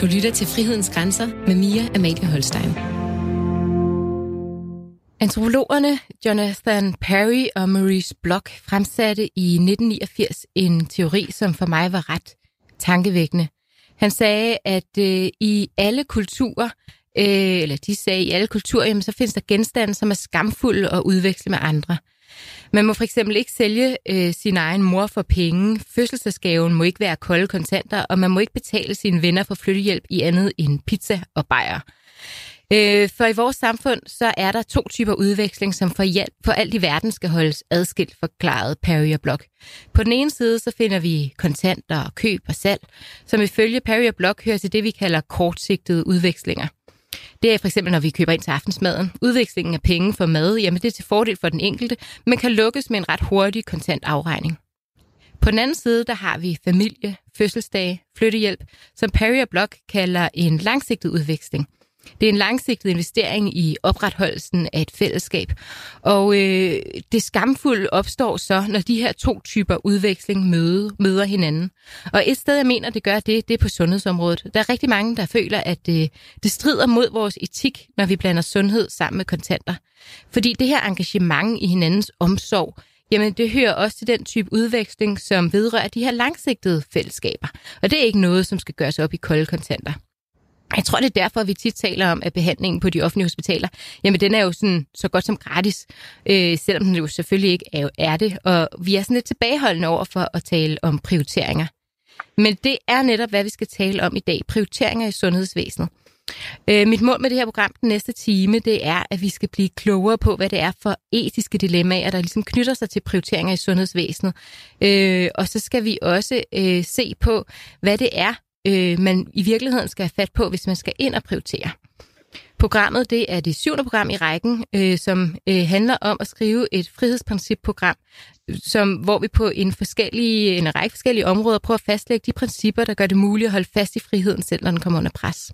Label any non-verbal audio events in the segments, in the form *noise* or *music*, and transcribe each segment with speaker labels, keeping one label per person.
Speaker 1: Du lytter til Frihedens Grænser med Mia Amalie Holstein. Antropologerne Jonathan Perry og Maurice Bloch fremsatte i 1989 en teori, som for mig var ret tankevækkende. Han sagde, at øh, i alle kulturer, øh, eller de sagde, i alle kulturer, jamen, så findes der genstande, som er skamfulde at udveksle med andre. Man må for eksempel ikke sælge øh, sin egen mor for penge. Fødselsdagsgaven må ikke være kolde kontanter, og man må ikke betale sine venner for flyttehjælp i andet end pizza og bajer. Øh, for i vores samfund, så er der to typer udveksling, som for, hjælp, for alt i verden skal holdes adskilt, forklaret Perry og Block. På den ene side, så finder vi kontanter, køb og salg, som ifølge Perry og Block hører til det, vi kalder kortsigtede udvekslinger. Det er for eksempel, når vi køber ind til aftensmaden. Udvekslingen af penge for mad, jamen det er til fordel for den enkelte, men kan lukkes med en ret hurtig kontant afregning. På den anden side, der har vi familie, fødselsdage, flyttehjælp, som Perry og Block kalder en langsigtet udveksling. Det er en langsigtet investering i opretholdelsen af et fællesskab. Og øh, det skamfulde opstår så, når de her to typer udveksling møde, møder hinanden. Og et sted, jeg mener, det gør det, det er på sundhedsområdet. Der er rigtig mange, der føler, at øh, det strider mod vores etik, når vi blander sundhed sammen med kontanter. Fordi det her engagement i hinandens omsorg, Jamen, det hører også til den type udveksling, som vedrører de her langsigtede fællesskaber. Og det er ikke noget, som skal gøres op i kolde kontanter. Jeg tror, det er derfor, vi tit taler om, at behandlingen på de offentlige hospitaler, jamen den er jo sådan så godt som gratis, øh, selvom den jo selvfølgelig ikke er, er det. Og vi er sådan lidt tilbageholdende over for at tale om prioriteringer. Men det er netop, hvad vi skal tale om i dag. Prioriteringer i sundhedsvæsenet. Øh, mit mål med det her program den næste time, det er, at vi skal blive klogere på, hvad det er for etiske dilemmaer, der ligesom knytter sig til prioriteringer i sundhedsvæsenet. Øh, og så skal vi også øh, se på, hvad det er, øh, man i virkeligheden skal have fat på, hvis man skal ind og prioritere. Programmet det er det syvende program i rækken, øh, som øh, handler om at skrive et frihedsprincipprogram, som, hvor vi på en, forskellige, en række forskellige områder prøver at fastlægge de principper, der gør det muligt at holde fast i friheden, selv når den kommer under pres.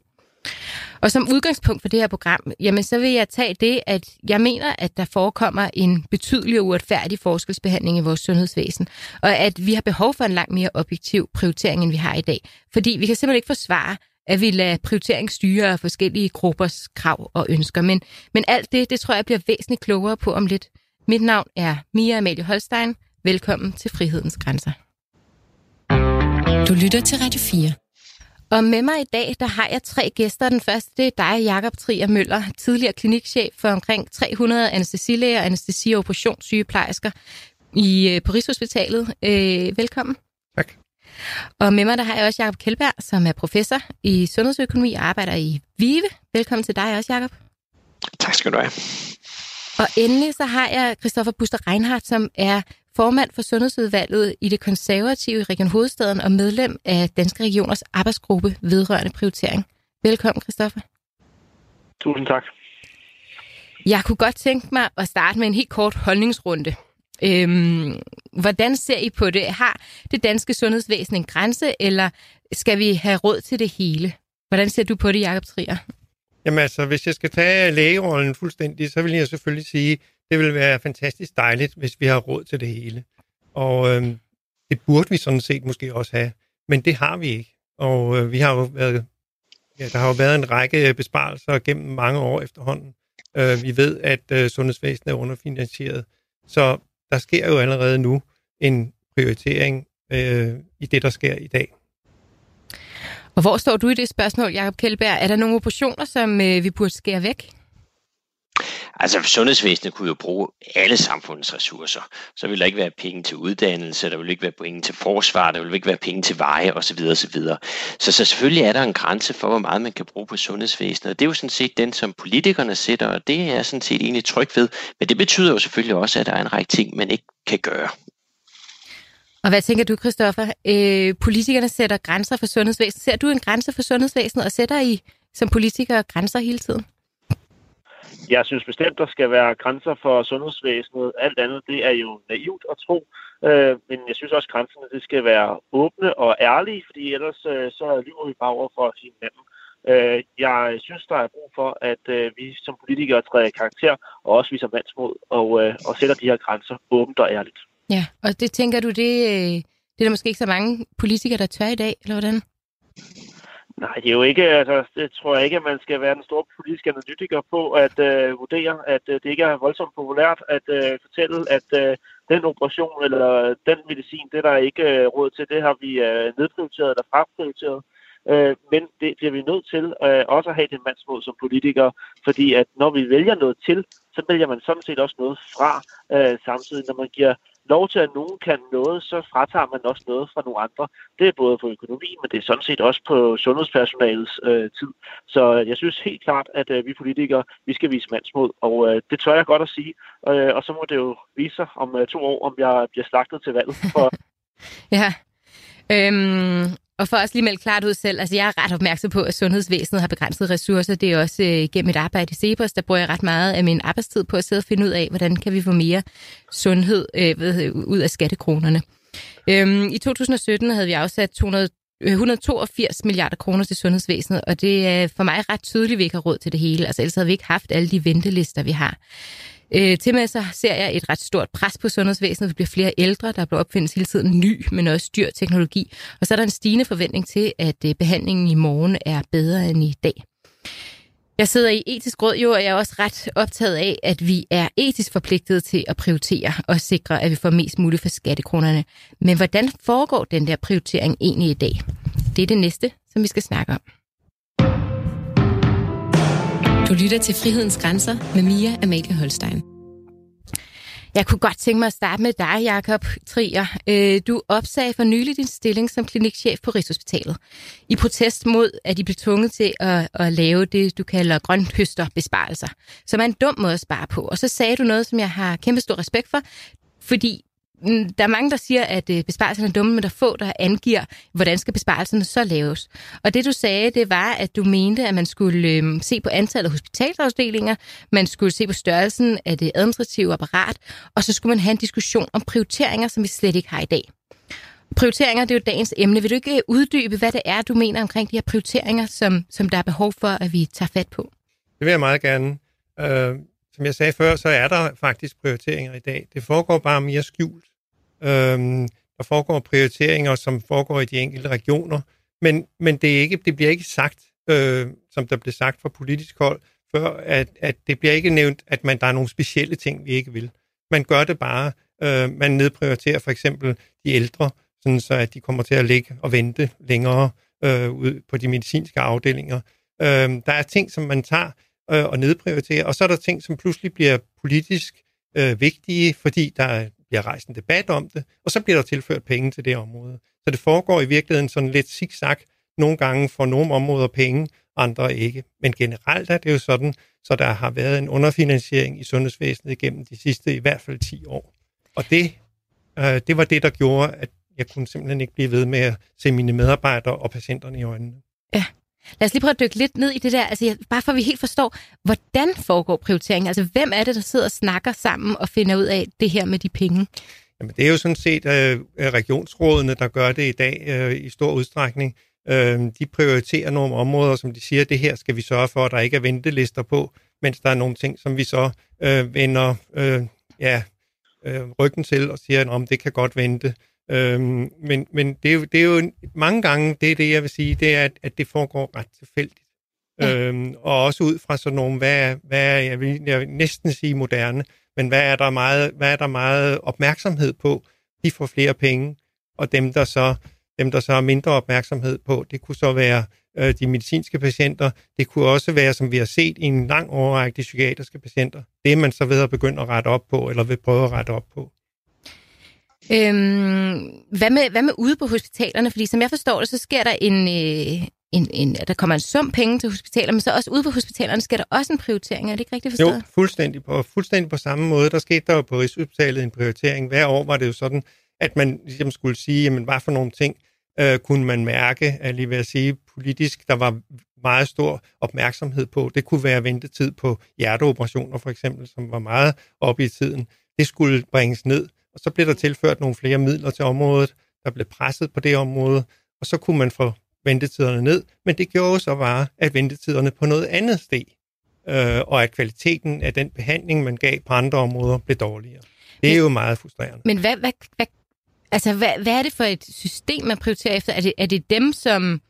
Speaker 1: Og som udgangspunkt for det her program, jamen så vil jeg tage det, at jeg mener, at der forekommer en betydelig og uretfærdig forskelsbehandling i vores sundhedsvæsen, og at vi har behov for en langt mere objektiv prioritering, end vi har i dag. Fordi vi kan simpelthen ikke forsvare, at vi lader prioritering styre af forskellige gruppers krav og ønsker. Men, men alt det, det tror jeg bliver væsentligt klogere på om lidt. Mit navn er Mia Amalie Holstein. Velkommen til Frihedens Grænser.
Speaker 2: Du lytter til Radio 4.
Speaker 1: Og med mig i dag, der har jeg tre gæster. Den første, det er dig, Jakob Trier Møller, tidligere klinikchef for omkring 300 anestesilæger, anestesi- og operationssygeplejersker i, øh, på Rigshospitalet. Øh, velkommen.
Speaker 3: Tak.
Speaker 1: Og med mig, der har jeg også Jakob Kjeldberg, som er professor i sundhedsøkonomi og arbejder i VIVE. Velkommen til dig også, Jakob.
Speaker 3: Tak skal du have.
Speaker 1: Og endelig så har jeg Christoffer Buster Reinhardt, som er formand for Sundhedsudvalget i det konservative Region Hovedstaden og medlem af Danske Regioners arbejdsgruppe vedrørende prioritering. Velkommen, Christoffer.
Speaker 4: Tusind tak.
Speaker 1: Jeg kunne godt tænke mig at starte med en helt kort holdningsrunde. Øhm, hvordan ser I på det? Har det danske sundhedsvæsen en grænse, eller skal vi have råd til det hele? Hvordan ser du på det, Jacob Trier?
Speaker 3: Jamen altså, hvis jeg skal tage lægerollen fuldstændig, så vil jeg selvfølgelig sige, det vil være fantastisk dejligt, hvis vi har råd til det hele. Og øhm, det burde vi sådan set måske også have, men det har vi ikke. Og øh, vi har jo været, ja, der har jo været en række øh, besparelser gennem mange år efterhånden. Øh, vi ved, at øh, sundhedsvæsenet er underfinansieret, så der sker jo allerede nu en prioritering øh, i det, der sker i dag.
Speaker 1: Og hvor står du i det spørgsmål, Jacob Kjellberg? Er der nogle operationer, som øh, vi burde skære væk?
Speaker 5: Altså sundhedsvæsenet kunne jo bruge alle samfundets ressourcer. Så ville der ikke være penge til uddannelse, der ville ikke være penge til forsvar, der ville ikke være penge til veje osv. osv. Så, så selvfølgelig er der en grænse for, hvor meget man kan bruge på sundhedsvæsenet. Og det er jo sådan set den, som politikerne sætter, og det er sådan set egentlig tryg ved. Men det betyder jo selvfølgelig også, at der er en række ting, man ikke kan gøre.
Speaker 1: Og hvad tænker du, Christoffer? Øh, politikerne sætter grænser for sundhedsvæsenet. Ser du en grænse for sundhedsvæsenet, og sætter I som politikere grænser hele tiden?
Speaker 4: Jeg synes bestemt, der skal være grænser for sundhedsvæsenet. Alt andet, det er jo naivt at tro. Øh, men jeg synes også, at grænserne det skal være åbne og ærlige, fordi ellers øh, så lyver vi bare over for hinanden. Øh, jeg synes, der er brug for, at øh, vi som politikere træder i karakter og også viser mandsmod og, øh, og sætter de her grænser åbent og ærligt.
Speaker 1: Ja, og det tænker du, det, øh, det er der måske ikke så mange politikere, der tør i dag, eller hvordan?
Speaker 4: Nej, det er jo ikke, altså, det tror jeg ikke, at man skal være den store politiske analytiker på at øh, vurdere, at øh, det ikke er voldsomt populært at øh, fortælle, at øh, den operation eller den medicin, det er der ikke øh, råd til, det har vi øh, nedprioriteret eller fraprioriteret. Øh, men det bliver vi nødt til øh, også at have det mandsmål som politikere, fordi at når vi vælger noget til, så vælger man sådan set også noget fra øh, samtidig, når man giver lov til, at nogen kan noget, så fratager man også noget fra nogle andre. Det er både på økonomi, men det er sådan set også på sundhedspersonalets øh, tid. Så øh, jeg synes helt klart, at øh, vi politikere, vi skal vise mandsmod, og øh, det tør jeg godt at sige. Øh, og så må det jo vise sig om øh, to år, om jeg bliver slagtet til valget. For... *laughs*
Speaker 1: ja. Øhm, og for også lige melde klart ud selv, altså jeg er ret opmærksom på, at sundhedsvæsenet har begrænsede ressourcer. Det er også øh, gennem mit arbejde i Cepos, der bruger jeg ret meget af min arbejdstid på at sidde og finde ud af, hvordan kan vi få mere sundhed øh, ved, øh, ud af skattekronerne. Øhm, I 2017 havde vi afsat 200 182 øh, milliarder kroner til sundhedsvæsenet, og det er for mig ret tydeligt, at vi ikke har råd til det hele. Altså ellers havde vi ikke haft alle de ventelister, vi har. Øh, til med så ser jeg et ret stort pres på sundhedsvæsenet. Vi bliver flere ældre, der bliver opfindes hele tiden ny, men også dyr teknologi. Og så er der en stigende forventning til, at øh, behandlingen i morgen er bedre end i dag. Jeg sidder i etisk råd jo, og jeg er også ret optaget af, at vi er etisk forpligtet til at prioritere og sikre, at vi får mest muligt for skattekronerne. Men hvordan foregår den der prioritering egentlig i dag? Det er det næste, som vi skal snakke om.
Speaker 2: Du lytter til Frihedens Grænser med Mia Amalie Holstein.
Speaker 1: Jeg kunne godt tænke mig at starte med dig, Jakob Trier. Øh, du opsagde for nylig din stilling som klinikchef på Rigshospitalet. I protest mod, at de blev tvunget til at, at lave det, du kalder grønthøsterbesparelser, som er en dum måde at spare på. Og så sagde du noget, som jeg har kæmpe stor respekt for, fordi Mm, der er mange, der siger, at øh, besparelserne er dumme, men der er få, der angiver, hvordan skal besparelserne så laves. Og det du sagde, det var, at du mente, at man skulle øh, se på antallet af hospitalsafdelinger, man skulle se på størrelsen af det administrative apparat, og så skulle man have en diskussion om prioriteringer, som vi slet ikke har i dag. Prioriteringer, det er jo dagens emne. Vil du ikke øh, uddybe, hvad det er, du mener omkring de her prioriteringer, som, som der er behov for, at vi tager fat på?
Speaker 3: Det vil jeg meget gerne. Uh, som jeg sagde før, så er der faktisk prioriteringer i dag. Det foregår bare mere skjult. Øhm, der foregår prioriteringer, som foregår i de enkelte regioner, men, men det, er ikke, det bliver ikke sagt, øh, som der blev sagt fra politisk hold, før at, at det bliver ikke nævnt, at man, der er nogle specielle ting, vi ikke vil. Man gør det bare. Øh, man nedprioriterer for eksempel de ældre, sådan så at de kommer til at ligge og vente længere øh, ud på de medicinske afdelinger. Øh, der er ting, som man tager øh, og nedprioritere. og så er der ting, som pludselig bliver politisk øh, vigtige, fordi der bliver rejst en debat om det, og så bliver der tilført penge til det område. Så det foregår i virkeligheden sådan lidt zigzag. Nogle gange får nogle områder penge, andre ikke. Men generelt er det jo sådan, så der har været en underfinansiering i sundhedsvæsenet gennem de sidste i hvert fald 10 år. Og det, øh, det var det, der gjorde, at jeg kunne simpelthen ikke blive ved med at se mine medarbejdere og patienterne i øjnene.
Speaker 1: Ja. Lad os lige prøve at dykke lidt ned i det der, altså bare for at vi helt forstår, hvordan foregår prioriteringen? Altså hvem er det, der sidder og snakker sammen og finder ud af det her med de penge?
Speaker 3: Jamen, det er jo sådan set øh, øh, regionsrådene, der gør det i dag øh, i stor udstrækning. Øh, de prioriterer nogle områder, som de siger, det her skal vi sørge for, at der ikke er ventelister på, mens der er nogle ting, som vi så øh, vender øh, ja, øh, ryggen til og siger, at det kan godt vente. Øhm, men men det, er jo, det er jo mange gange, det er det, jeg vil sige, det er, at, at det foregår ret tilfældigt. Ja. Øhm, og også ud fra sådan nogle, hvad er, hvad er jeg, vil, jeg vil næsten sige moderne, men hvad er, der meget, hvad er der meget opmærksomhed på? De får flere penge, og dem, der så, dem, der så har mindre opmærksomhed på, det kunne så være øh, de medicinske patienter. Det kunne også være, som vi har set i en lang overrække, de psykiatriske patienter. Det er man så ved at begynde at rette op på, eller vil prøve at rette op på.
Speaker 1: Øhm, hvad, med, hvad med ude på hospitalerne? Fordi som jeg forstår det, så sker der en, øh, en, en, der kommer en sum penge til hospitaler, men så også ude på hospitalerne sker der også en prioritering. Er det ikke rigtigt forstået?
Speaker 3: Jo, fuldstændig på, fuldstændig på samme måde. Der skete der jo på Rigshospitalet en prioritering. Hver år var det jo sådan, at man ligesom skulle sige, jamen, hvad for nogle ting øh, kunne man mærke, er lige ved at sige, politisk, der var meget stor opmærksomhed på. Det kunne være ventetid på hjerteoperationer for eksempel, som var meget oppe i tiden. Det skulle bringes ned og så blev der tilført nogle flere midler til området, der blev presset på det område, og så kunne man få ventetiderne ned, men det gjorde så bare, at ventetiderne på noget andet steg, øh, og at kvaliteten af den behandling, man gav på andre områder, blev dårligere. Det er men, jo meget frustrerende.
Speaker 1: Men hvad, hvad, hvad, altså, hvad, hvad er det for et system, man prioriterer efter? Er det, er det dem, som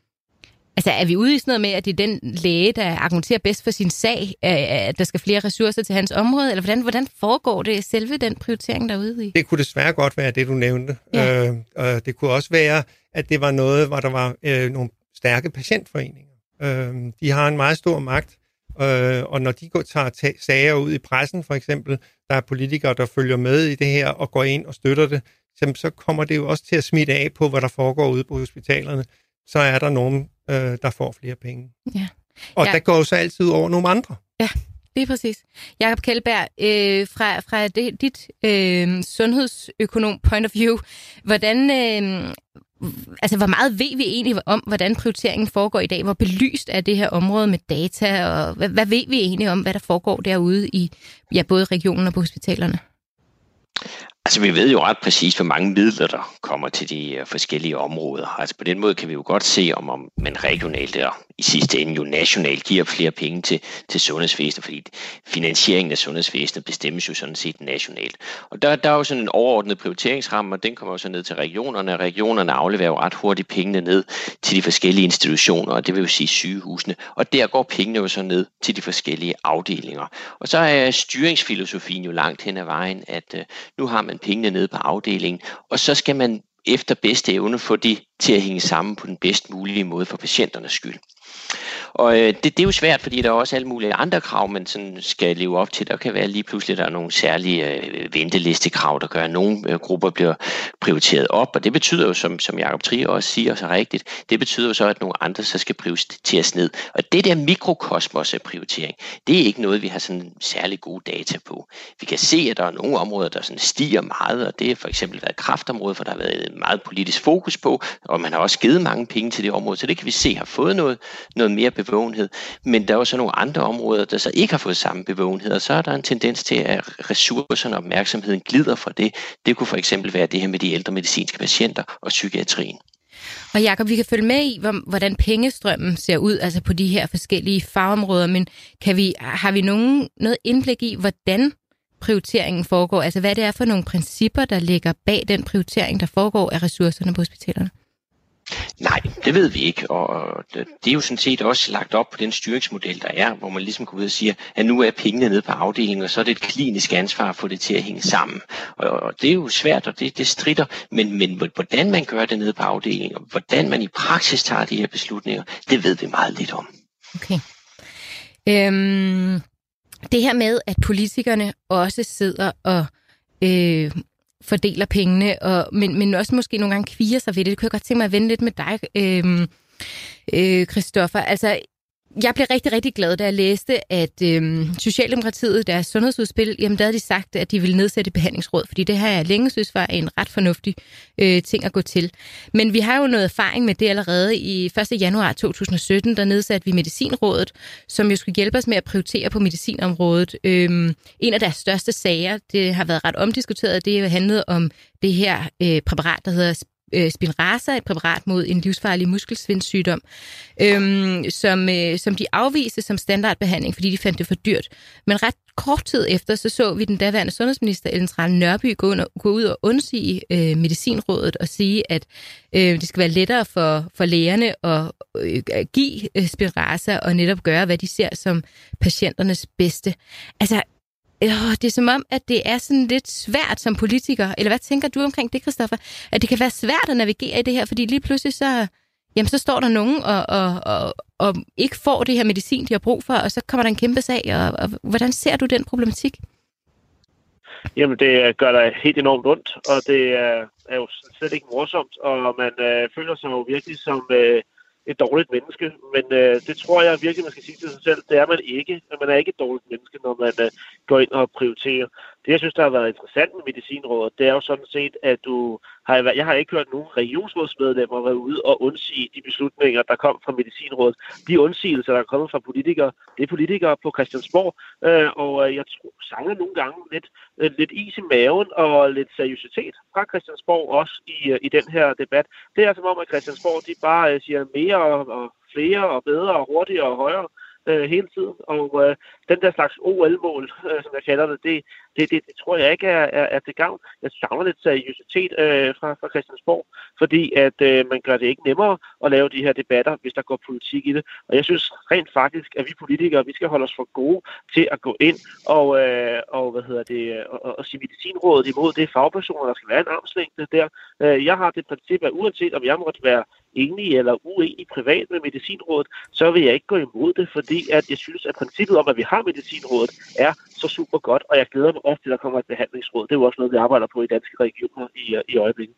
Speaker 1: Altså er vi ude i sådan noget med, at det er den læge, der argumenterer bedst for sin sag, at der skal flere ressourcer til hans område, eller hvordan, hvordan foregår det selve den prioritering derude i?
Speaker 3: Det kunne desværre godt være det, du nævnte. Ja. Øh, og det kunne også være, at det var noget, hvor der var øh, nogle stærke patientforeninger. Øh, de har en meget stor magt, øh, og når de går, tager sager ud i pressen, for eksempel, der er politikere, der følger med i det her og går ind og støtter det, så kommer det jo også til at smitte af på, hvad der foregår ude på hospitalerne. Så er der nogen, øh, der får flere penge. Ja. Og ja. der går jo så altid over nogle andre.
Speaker 1: Ja, det er præcis. Jakob Kjellberg, øh, fra, fra det, dit øh, sundhedsøkonom point of view, hvordan, øh, altså, hvor meget ved vi egentlig om, hvordan prioriteringen foregår i dag? Hvor belyst er det her område med data, og hvad, hvad ved vi egentlig om, hvad der foregår derude i ja, både regionen og på hospitalerne?
Speaker 5: Altså, vi ved jo ret præcis, hvor mange midler, der kommer til de øh, forskellige områder. Altså, på den måde kan vi jo godt se, om, om man regionalt og i sidste ende jo nationalt giver flere penge til, til sundhedsvæsenet, fordi finansieringen af sundhedsvæsenet bestemmes jo sådan set nationalt. Og der, der er jo sådan en overordnet prioriteringsramme, og den kommer jo så ned til regionerne. Regionerne afleverer jo ret hurtigt pengene ned til de forskellige institutioner, og det vil jo sige sygehusene. Og der går pengene jo så ned til de forskellige afdelinger. Og så er styringsfilosofien jo langt hen ad vejen, at uh, nu har man man pengene ned på afdelingen, og så skal man efter bedste evne få de til at hænge sammen på den bedst mulige måde for patienternes skyld. Og øh, det, det er jo svært, fordi der er også alle mulige andre krav, man sådan skal leve op til. Der kan være lige pludselig, der er nogle særlige øh, ventelistekrav, der gør, at nogle øh, grupper bliver prioriteret op. Og det betyder jo, som, som Jacob Trier også siger så rigtigt, det betyder jo så, at nogle andre så skal prioriteres ned. Og det der mikrokosmos af prioritering, det er ikke noget, vi har sådan særlig gode data på. Vi kan se, at der er nogle områder, der sådan stiger meget, og det har for eksempel været kraftområdet, for der har været meget politisk fokus på, og man har også givet mange penge til det område, så det kan vi se har fået noget, noget mere bevågenhed. Men der er også nogle andre områder, der så ikke har fået samme bevågenhed, og så er der en tendens til, at ressourcerne og opmærksomheden glider fra det. Det kunne for eksempel være det her med de ældre medicinske patienter og psykiatrien.
Speaker 1: Og Jakob, vi kan følge med i, hvordan pengestrømmen ser ud altså på de her forskellige fagområder, men kan vi, har vi nogen, noget indblik i, hvordan prioriteringen foregår? Altså hvad det er for nogle principper, der ligger bag den prioritering, der foregår af ressourcerne på hospitalerne?
Speaker 5: Nej, det ved vi ikke, og det er jo sådan set også lagt op på den styringsmodel, der er, hvor man ligesom går ud og siger, at nu er pengene nede på afdelingen, og så er det et klinisk ansvar at få det til at hænge sammen. Og det er jo svært, og det, det strider, men, men hvordan man gør det nede på afdelingen, og hvordan man i praksis tager de her beslutninger, det ved vi meget lidt om.
Speaker 1: Okay. Øhm, det her med, at politikerne også sidder og øh, fordeler pengene, og, men, men også måske nogle gange kviger sig ved det. Det kunne jeg godt tænke mig at vende lidt med dig, øh, øh, Christoffer. Altså, jeg blev rigtig, rigtig glad, da jeg læste, at øh, Socialdemokratiet, deres sundhedsudspil, jamen der havde de sagt, at de ville nedsætte behandlingsråd, fordi det har jeg længe synes var en ret fornuftig øh, ting at gå til. Men vi har jo noget erfaring med det allerede. I 1. januar 2017, der nedsatte vi Medicinrådet, som jo skulle hjælpe os med at prioritere på medicinområdet. Øh, en af deres største sager, det har været ret omdiskuteret, det handlede om det her øh, præparat, der hedder øh, Spinraza, et præparat mod en livsfarlig muskelsvindsygdom, øhm, som, øh, som de afviste som standardbehandling, fordi de fandt det for dyrt. Men ret kort tid efter, så så vi den daværende sundhedsminister Ellen Trane Nørby gå, under, gå ud og undsige øh, Medicinrådet og sige, at øh, det skal være lettere for, for lægerne at øh, give øh, Spinraza og netop gøre, hvad de ser som patienternes bedste. Altså, øh, det er som om, at det er sådan lidt svært som politiker. Eller hvad tænker du omkring det, Christoffer? At det kan være svært at navigere i det her, fordi lige pludselig så, jamen, så står der nogen og, og, og, og ikke får det her medicin, de har brug for, og så kommer der en kæmpe sag. Og, og hvordan ser du den problematik?
Speaker 4: Jamen, det gør dig helt enormt ondt, og det er, er jo slet ikke morsomt, og man øh, føler sig jo virkelig som... Øh, et dårligt menneske, men øh, det tror jeg virkelig, man skal sige til sig selv. Det er man ikke. Man er ikke et dårligt menneske, når man øh, går ind og prioriterer. Det, jeg synes, der har været interessant med medicinrådet, det er jo sådan set, at du har, jeg har ikke hørt nogen regionsrådsmedlemmer være ude og undsige de beslutninger, der kom fra medicinrådet. De undsigelser, der er kommet fra politikere, det er politikere på Christiansborg, øh, og øh, jeg tror, savner nogle gange lidt, øh, lidt is i maven og lidt seriøsitet fra Christiansborg også i, øh, i den her debat. Det er som om, at Christiansborg de bare øh, siger mere og, og flere og bedre og hurtigere og højere øh, hele tiden. Og øh, den der slags OL-mål, øh, som jeg kalder det, det, det, det, det tror jeg ikke er, er, er til gavn. Jeg savner lidt seriøsitet øh, fra, fra Christiansborg, fordi at øh, man gør det ikke nemmere at lave de her debatter, hvis der går politik i det. Og jeg synes rent faktisk, at vi politikere, vi skal holde os for gode til at gå ind og, øh, og hvad hedder det, og, og sige medicinrådet imod det fagpersoner, der skal være en armslængde der. Øh, jeg har det princip, at uanset om jeg måtte være enig eller uenig privat med medicinrådet, så vil jeg ikke gå imod det, fordi at jeg synes, at princippet om, at vi har medicinrådet, er så super godt, og jeg glæder mig også til, at der kommer et behandlingsråd. Det er jo også noget, vi arbejder på i danske regioner i, i øjeblikket.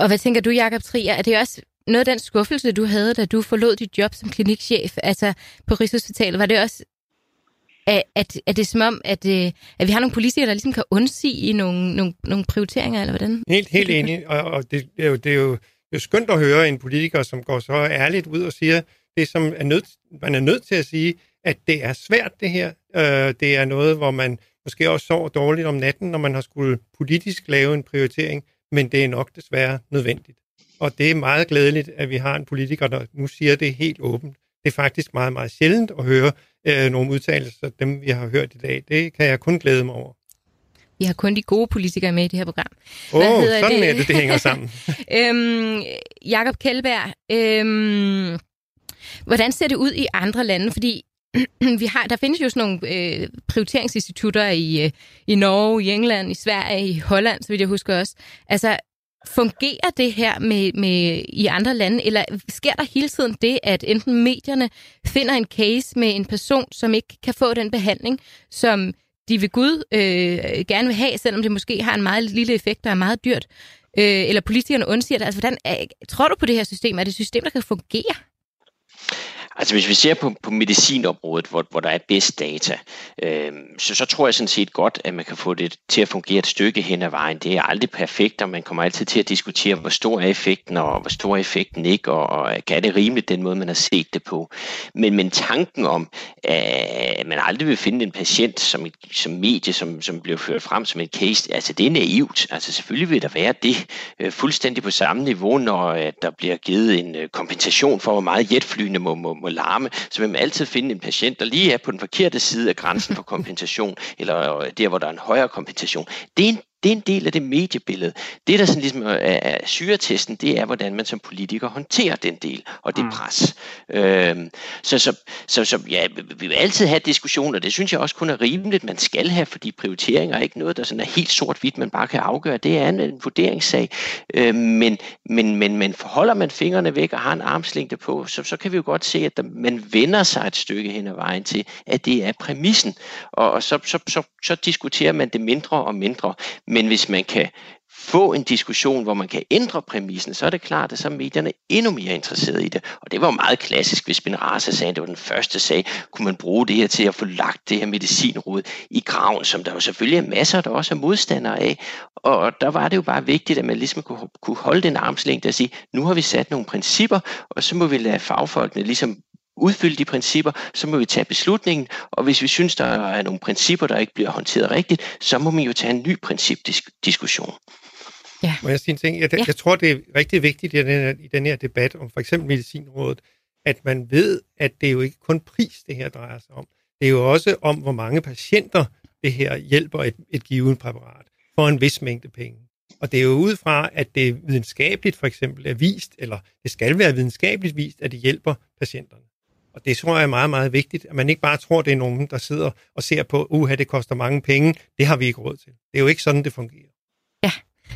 Speaker 1: Og hvad tænker du, Jakob Trier? Er det også noget af den skuffelse, du havde, da du forlod dit job som klinikchef altså på Rigshospitalet? Var det også at, at, at det er som om, at, øh, at vi har nogle politikere, der ligesom kan undsige nogle, nogle, nogle prioriteringer, eller hvordan?
Speaker 3: Helt, helt enig, og, og det, det, er jo, det, er jo, det er jo skønt at høre en politiker, som går så ærligt ud og siger det, som er nødt, man er nødt til at sige, at det er svært det her. Øh, det er noget, hvor man måske også sover dårligt om natten, når man har skulle politisk lave en prioritering, men det er nok desværre nødvendigt. Og det er meget glædeligt, at vi har en politiker, der nu siger det helt åbent. Det er faktisk meget, meget sjældent at høre øh, nogle udtalelser, dem vi har hørt i dag. Det kan jeg kun glæde mig over.
Speaker 1: Vi har kun de gode politikere med i det her program.
Speaker 3: Åh, oh, sådan det? er det, det hænger sammen. *laughs*
Speaker 1: øhm, Jakob Kjellberg, øhm, hvordan ser det ud i andre lande? Fordi *clears throat* vi har, der findes jo sådan nogle øh, prioriteringsinstitutter i, øh, i Norge, i England, i Sverige, i Holland, så vidt jeg husker også. Altså, fungerer det her med, med i andre lande, eller sker der hele tiden det, at enten medierne finder en case med en person, som ikke kan få den behandling, som de ved Gud øh, gerne vil have, selvom det måske har en meget lille effekt, og er meget dyrt, øh, eller politikerne undsiger det. Altså, hvordan, er, tror du på det her system? Er det et system, der kan fungere?
Speaker 5: Altså hvis vi ser på, på medicinområdet, hvor, hvor der er bedst data, øh, så, så tror jeg sådan set godt, at man kan få det til at fungere et stykke hen ad vejen. Det er aldrig perfekt, og man kommer altid til at diskutere, hvor stor er effekten, og hvor stor er effekten ikke, og, og kan det rimeligt, den måde, man har set det på. Men, men tanken om, at man aldrig vil finde en patient som, et, som medie, som, som bliver ført frem som en case, altså det er naivt. Altså selvfølgelig vil der være det øh, fuldstændig på samme niveau, når øh, der bliver givet en øh, kompensation for, hvor meget jetflyene må, må må larme, så vil man altid finde en patient, der lige er på den forkerte side af grænsen for *laughs* kompensation, eller øh, der, hvor der er en højere kompensation. Det er en det er en del af det mediebillede. Det, der sådan ligesom er, er syretesten, det er, hvordan man som politiker håndterer den del, og det mm. pres. Øhm, så, så, så, så ja, vi vil altid have diskussioner, det synes jeg også kun er rimeligt, man skal have, fordi prioriteringer er ikke noget, der sådan er helt sort-hvidt, man bare kan afgøre. Det er en, en vurderingssag. Øhm, men, men, men, men forholder man fingrene væk og har en armslængde på, så, så kan vi jo godt se, at der, man vender sig et stykke hen ad vejen til, at det er præmissen. Og, og så, så, så, så diskuterer man det mindre og mindre. Men hvis man kan få en diskussion, hvor man kan ændre præmissen, så er det klart, at så er medierne endnu mere interesserede i det. Og det var meget klassisk, hvis Spinraza sagde, at det var den første sag, kunne man bruge det her til at få lagt det her medicinrod i graven, som der jo selvfølgelig er masser, der også er modstandere af. Og der var det jo bare vigtigt, at man ligesom kunne, kunne holde den armslængde og sige, nu har vi sat nogle principper, og så må vi lade fagfolkene ligesom udfylde de principper, så må vi tage beslutningen, og hvis vi synes, der er nogle principper, der ikke bliver håndteret rigtigt, så må man jo tage en ny principdiskussion.
Speaker 3: Ja. Må jeg sige en ting? Jeg, ja. jeg tror, det er rigtig vigtigt i den, her, i den her debat om for eksempel medicinrådet, at man ved, at det er jo ikke kun pris, det her drejer sig om. Det er jo også om, hvor mange patienter det her hjælper et, et givet præparat for en vis mængde penge. Og det er jo ud fra, at det videnskabeligt for eksempel er vist, eller det skal være videnskabeligt vist, at det hjælper patienterne. Og det tror jeg er meget, meget vigtigt, at man ikke bare tror, det er nogen, der sidder og ser på, uha, det koster mange penge, det har vi ikke råd til. Det er jo ikke sådan, det fungerer.
Speaker 1: Ja,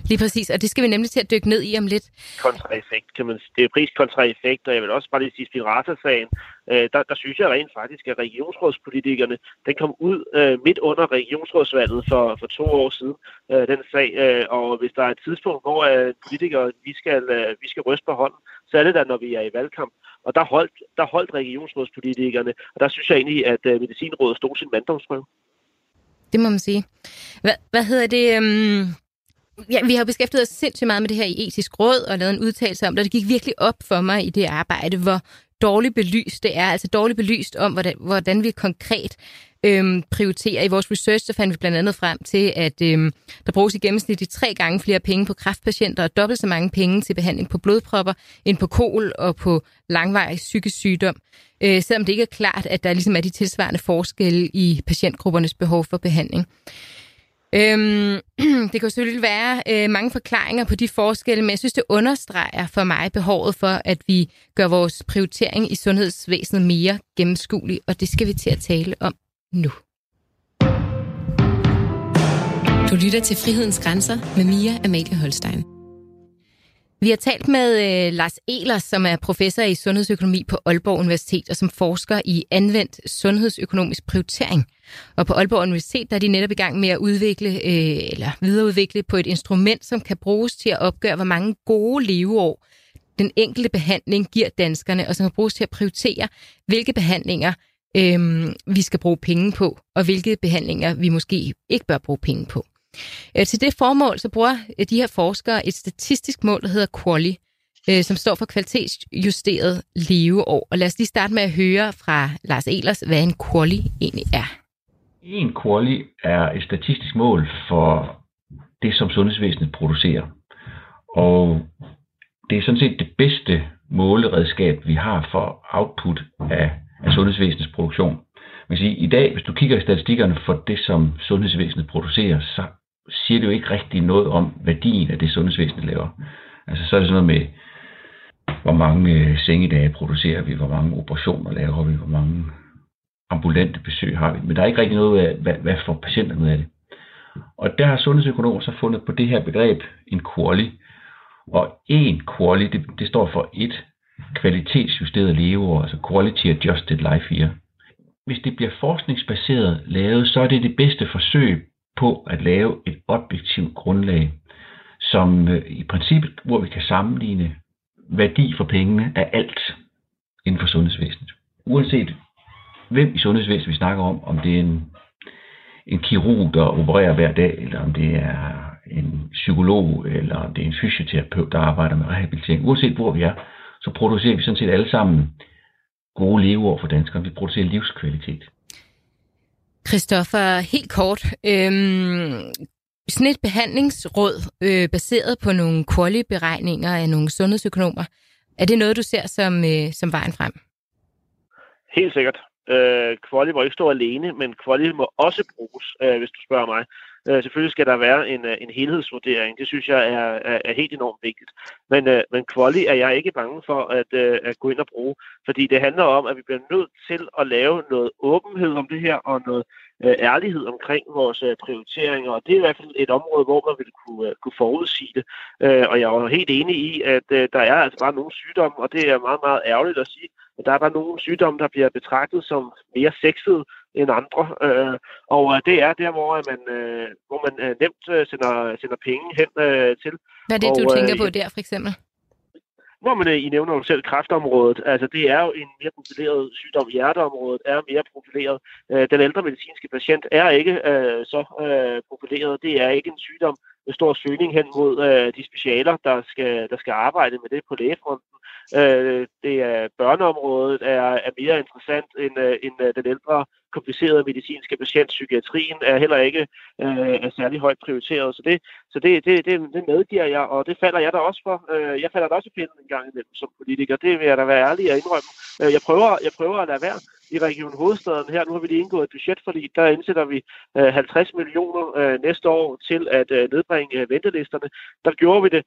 Speaker 1: lige præcis, og det skal vi nemlig til at dykke ned i om lidt.
Speaker 4: Kontraeffekt, kan man Det er pris kontra effekt, og jeg vil også bare lige sige Spirata-sagen, øh, der, der synes jeg rent faktisk, at regionsrådspolitikerne, den kom ud øh, midt under regionsrådsvalget for, for to år siden, øh, den sag, øh, og hvis der er et tidspunkt, hvor øh, politikere, vi skal, øh, vi skal ryste på hånden, så er det da, når vi er i valgkamp. Og der holdt, der holdt regionsrådspolitikerne, og der synes jeg egentlig, at øh, Medicinrådet stod sin manddomsprøve.
Speaker 1: Det må man sige. Hvad, hvad hedder det? Um... Ja, vi har beskæftiget os sindssygt meget med det her i etisk råd og lavet en udtalelse om det. Det gik virkelig op for mig i det arbejde, hvor dårligt belyst det er. Altså dårligt belyst om, hvordan, hvordan vi konkret øhm, prioriterer. I vores research så fandt vi blandt andet frem til, at øhm, der bruges i gennemsnit tre gange flere penge på kræftpatienter og dobbelt så mange penge til behandling på blodpropper end på kol og på langvarig psykisk sygdom. Øh, selvom det ikke er klart, at der ligesom er de tilsvarende forskelle i patientgruppernes behov for behandling. Øhm, *clears throat* det kan selvfølgelig være øh, mange forklaringer på de forskelle, men jeg synes, det understreger for mig behovet for, at vi gør vores prioritering i sundhedsvæsenet mere gennemskuelig, og det skal vi til at tale om nu.
Speaker 2: Du lytter til Frihedens Grænser med Mia Amalie Holstein.
Speaker 1: Vi har talt med øh, Lars Elers, som er professor i sundhedsøkonomi på Aalborg Universitet og som forsker i anvendt sundhedsøkonomisk prioritering. Og på Aalborg Universitet der er de netop i gang med at udvikle øh, eller videreudvikle på et instrument, som kan bruges til at opgøre, hvor mange gode leveår den enkelte behandling giver danskerne, og som kan bruges til at prioritere, hvilke behandlinger øh, vi skal bruge penge på, og hvilke behandlinger vi måske ikke bør bruge penge på. Øh, til det formål så bruger øh, de her forskere et statistisk mål, der hedder QALY, øh, som står for kvalitetsjusteret leveår. Og lad os lige starte med at høre fra Lars Elers, hvad en QALY egentlig er.
Speaker 6: En QALY er et statistisk mål for det, som sundhedsvæsenet producerer. Og det er sådan set det bedste måleredskab, vi har for output af, af sundhedsvæsenets produktion. Man kan sige, I dag, hvis du kigger i statistikkerne for det, som sundhedsvæsenet producerer, så siger det jo ikke rigtig noget om værdien af det, sundhedsvæsenet laver. Altså så er det sådan noget med, hvor mange øh, sengedage producerer vi, hvor mange operationer laver vi, hvor mange ambulante besøg har vi. Men der er ikke rigtig noget af, hvad, hvad får patienterne ud af det. Og der har sundhedsøkonomer så fundet på det her begreb, en QALY. Og en QALY, det, det står for et kvalitetsjusteret leveår, altså Quality Adjusted Life Year. Hvis det bliver forskningsbaseret lavet, så er det det bedste forsøg på at lave et objektivt grundlag, som øh, i princippet, hvor vi kan sammenligne værdi for pengene af alt inden for sundhedsvæsenet. Uanset hvem i sundhedsvæsenet vi snakker om, om det er en, en kirurg, der opererer hver dag, eller om det er en psykolog, eller om det er en fysioterapeut, der arbejder med rehabilitering. Uanset hvor vi er, så producerer vi sådan set alle sammen gode leveår for danskerne. Vi producerer livskvalitet.
Speaker 1: Christoffer, helt kort. Øhm, sådan et behandlingsråd øh, baseret på nogle quali-beregninger af nogle sundhedsøkonomer, er det noget, du ser som, øh, som vejen frem?
Speaker 4: Helt sikkert. Øh, quali må ikke stå alene, men quali må også bruges, øh, hvis du spørger mig. Øh, selvfølgelig skal der være en, øh, en helhedsvurdering. Det synes jeg er, er, er helt enormt vigtigt. Men, øh, men quali er jeg ikke bange for at, øh, at gå ind og bruge, fordi det handler om, at vi bliver nødt til at lave noget åbenhed om det her, og noget øh, ærlighed omkring vores øh, prioriteringer. Og det er i hvert fald et område, hvor man vil kunne, øh, kunne forudsige det. Øh, og jeg er helt enig i, at øh, der er altså bare nogle sygdomme, og det er meget, meget ærgerligt at sige, der er bare nogle sygdomme, der bliver betragtet som mere sexede end andre. Øh, og øh, det er der, hvor man, øh, hvor man øh, nemt øh, sender, sender penge hen øh, til.
Speaker 1: Hvad er det,
Speaker 4: og,
Speaker 1: du tænker
Speaker 4: øh,
Speaker 1: på der, for eksempel?
Speaker 4: hvor man øh, I nævner jo selv kræftområdet, altså det er jo en mere profileret sygdom. Hjerteområdet er mere profileret. Øh, den ældre medicinske patient er ikke øh, så øh, profileret. Det er ikke en sygdom med stor søgning hen mod øh, de specialer, der skal, der skal arbejde med det på lægefronten. Øh, det er børneområdet er, er mere interessant end, øh, end øh, den ældre komplicerede medicinske patient. Psykiatrien er heller ikke øh, er særlig højt prioriteret. Så, det, så det, det, det, det medgiver jeg, og det falder jeg da også for. Øh, jeg falder da også i pinden en gang imellem som politiker. Det vil jeg da være ærlig at indrømme. Øh, jeg, prøver, jeg prøver at lade være i Region Hovedstaden her. Nu har vi lige indgået et budgetforlig. Der indsætter vi øh, 50 millioner øh, næste år til at øh, nedbringe ventelisterne. Der gjorde vi det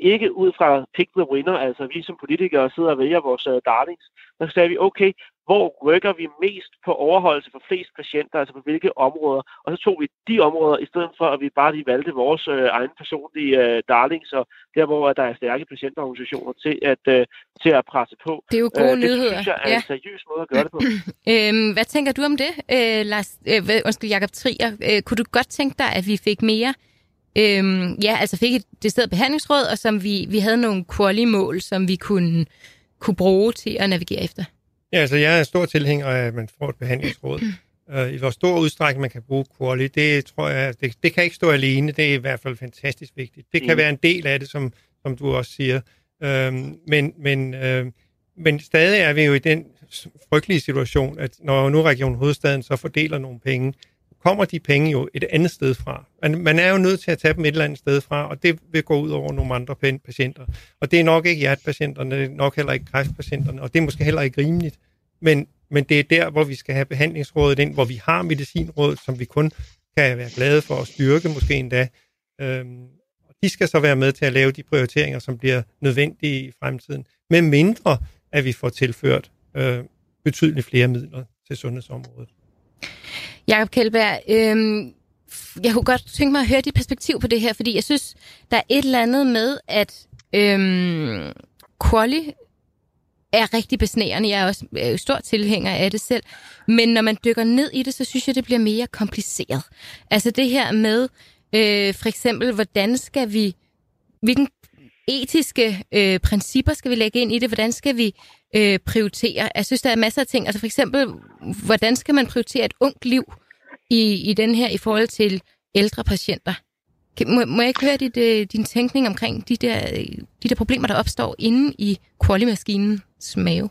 Speaker 4: ikke ud fra pick the winner, altså vi som politikere sidder og vælger vores darlings. Der sagde vi, okay, hvor rykker vi mest på overholdelse for flest patienter, altså på hvilke områder. Og så tog vi de områder, i stedet for at vi bare lige valgte vores øh, egen personlige øh, darlings, og der hvor der er stærke patientorganisationer til at, øh, til at presse på.
Speaker 1: Det er jo gode
Speaker 4: øh,
Speaker 1: nyheder.
Speaker 4: Det synes jeg er
Speaker 1: ja.
Speaker 4: en seriøs måde at gøre det på. *clears throat*
Speaker 1: øhm, hvad tænker du om det, øh, Lars? Øh, undskyld, Jacob Trier. Øh, kunne du godt tænke dig, at vi fik mere Øhm, ja, altså fik et det sted behandlingsråd, og som vi, vi havde nogle quali-mål, som vi kunne, kunne bruge til at navigere efter.
Speaker 3: Ja, altså jeg er stor tilhænger af, at man får et behandlingsråd. Uh, I hvor stor udstrækning man kan bruge Quali, det tror jeg, det, det kan ikke stå alene. Det er i hvert fald fantastisk vigtigt. Det kan
Speaker 4: Mm.
Speaker 3: være en del af det, som, som du også siger. Uh, men men uh, men stadig er vi jo i den frygtelige situation, at når nu Region Hovedstaden så fordeler nogle penge, kommer de penge jo et andet sted fra. Man, man er jo nødt til at tage dem et eller andet sted fra, og det vil gå ud over nogle andre patienter. Og det er nok ikke hjertepatienterne, det er nok heller ikke kræftpatienterne, og det er måske heller ikke rimeligt. Men, men det er der, hvor vi skal have behandlingsrådet ind, hvor vi har medicinrådet, som vi kun kan være glade for at styrke måske endda. Øhm, de skal så være med til at lave de prioriteringer, som bliver nødvendige i fremtiden, med mindre at vi får tilført øh, betydeligt flere midler til sundhedsområdet.
Speaker 1: Jakob Kjeldberg, øh, jeg kunne godt tænke mig at høre dit perspektiv på det her, fordi jeg synes, der er et eller andet med, at øh, Quali er rigtig besnærende. Jeg er også øh, stor tilhænger af det selv. Men når man dykker ned i det, så synes jeg, det bliver mere kompliceret. Altså det her med, øh, for eksempel, hvordan skal vi, hvilken etiske øh, principper skal vi lægge ind i det? Hvordan skal vi øh, prioritere? Jeg synes, der er masser af ting. Altså for eksempel, hvordan skal man prioritere et ungt liv i, i den her i forhold til ældre patienter? Må, må jeg ikke høre dit, øh, din tænkning omkring de der, øh, de der problemer, der opstår inde i quali-maskinens mave?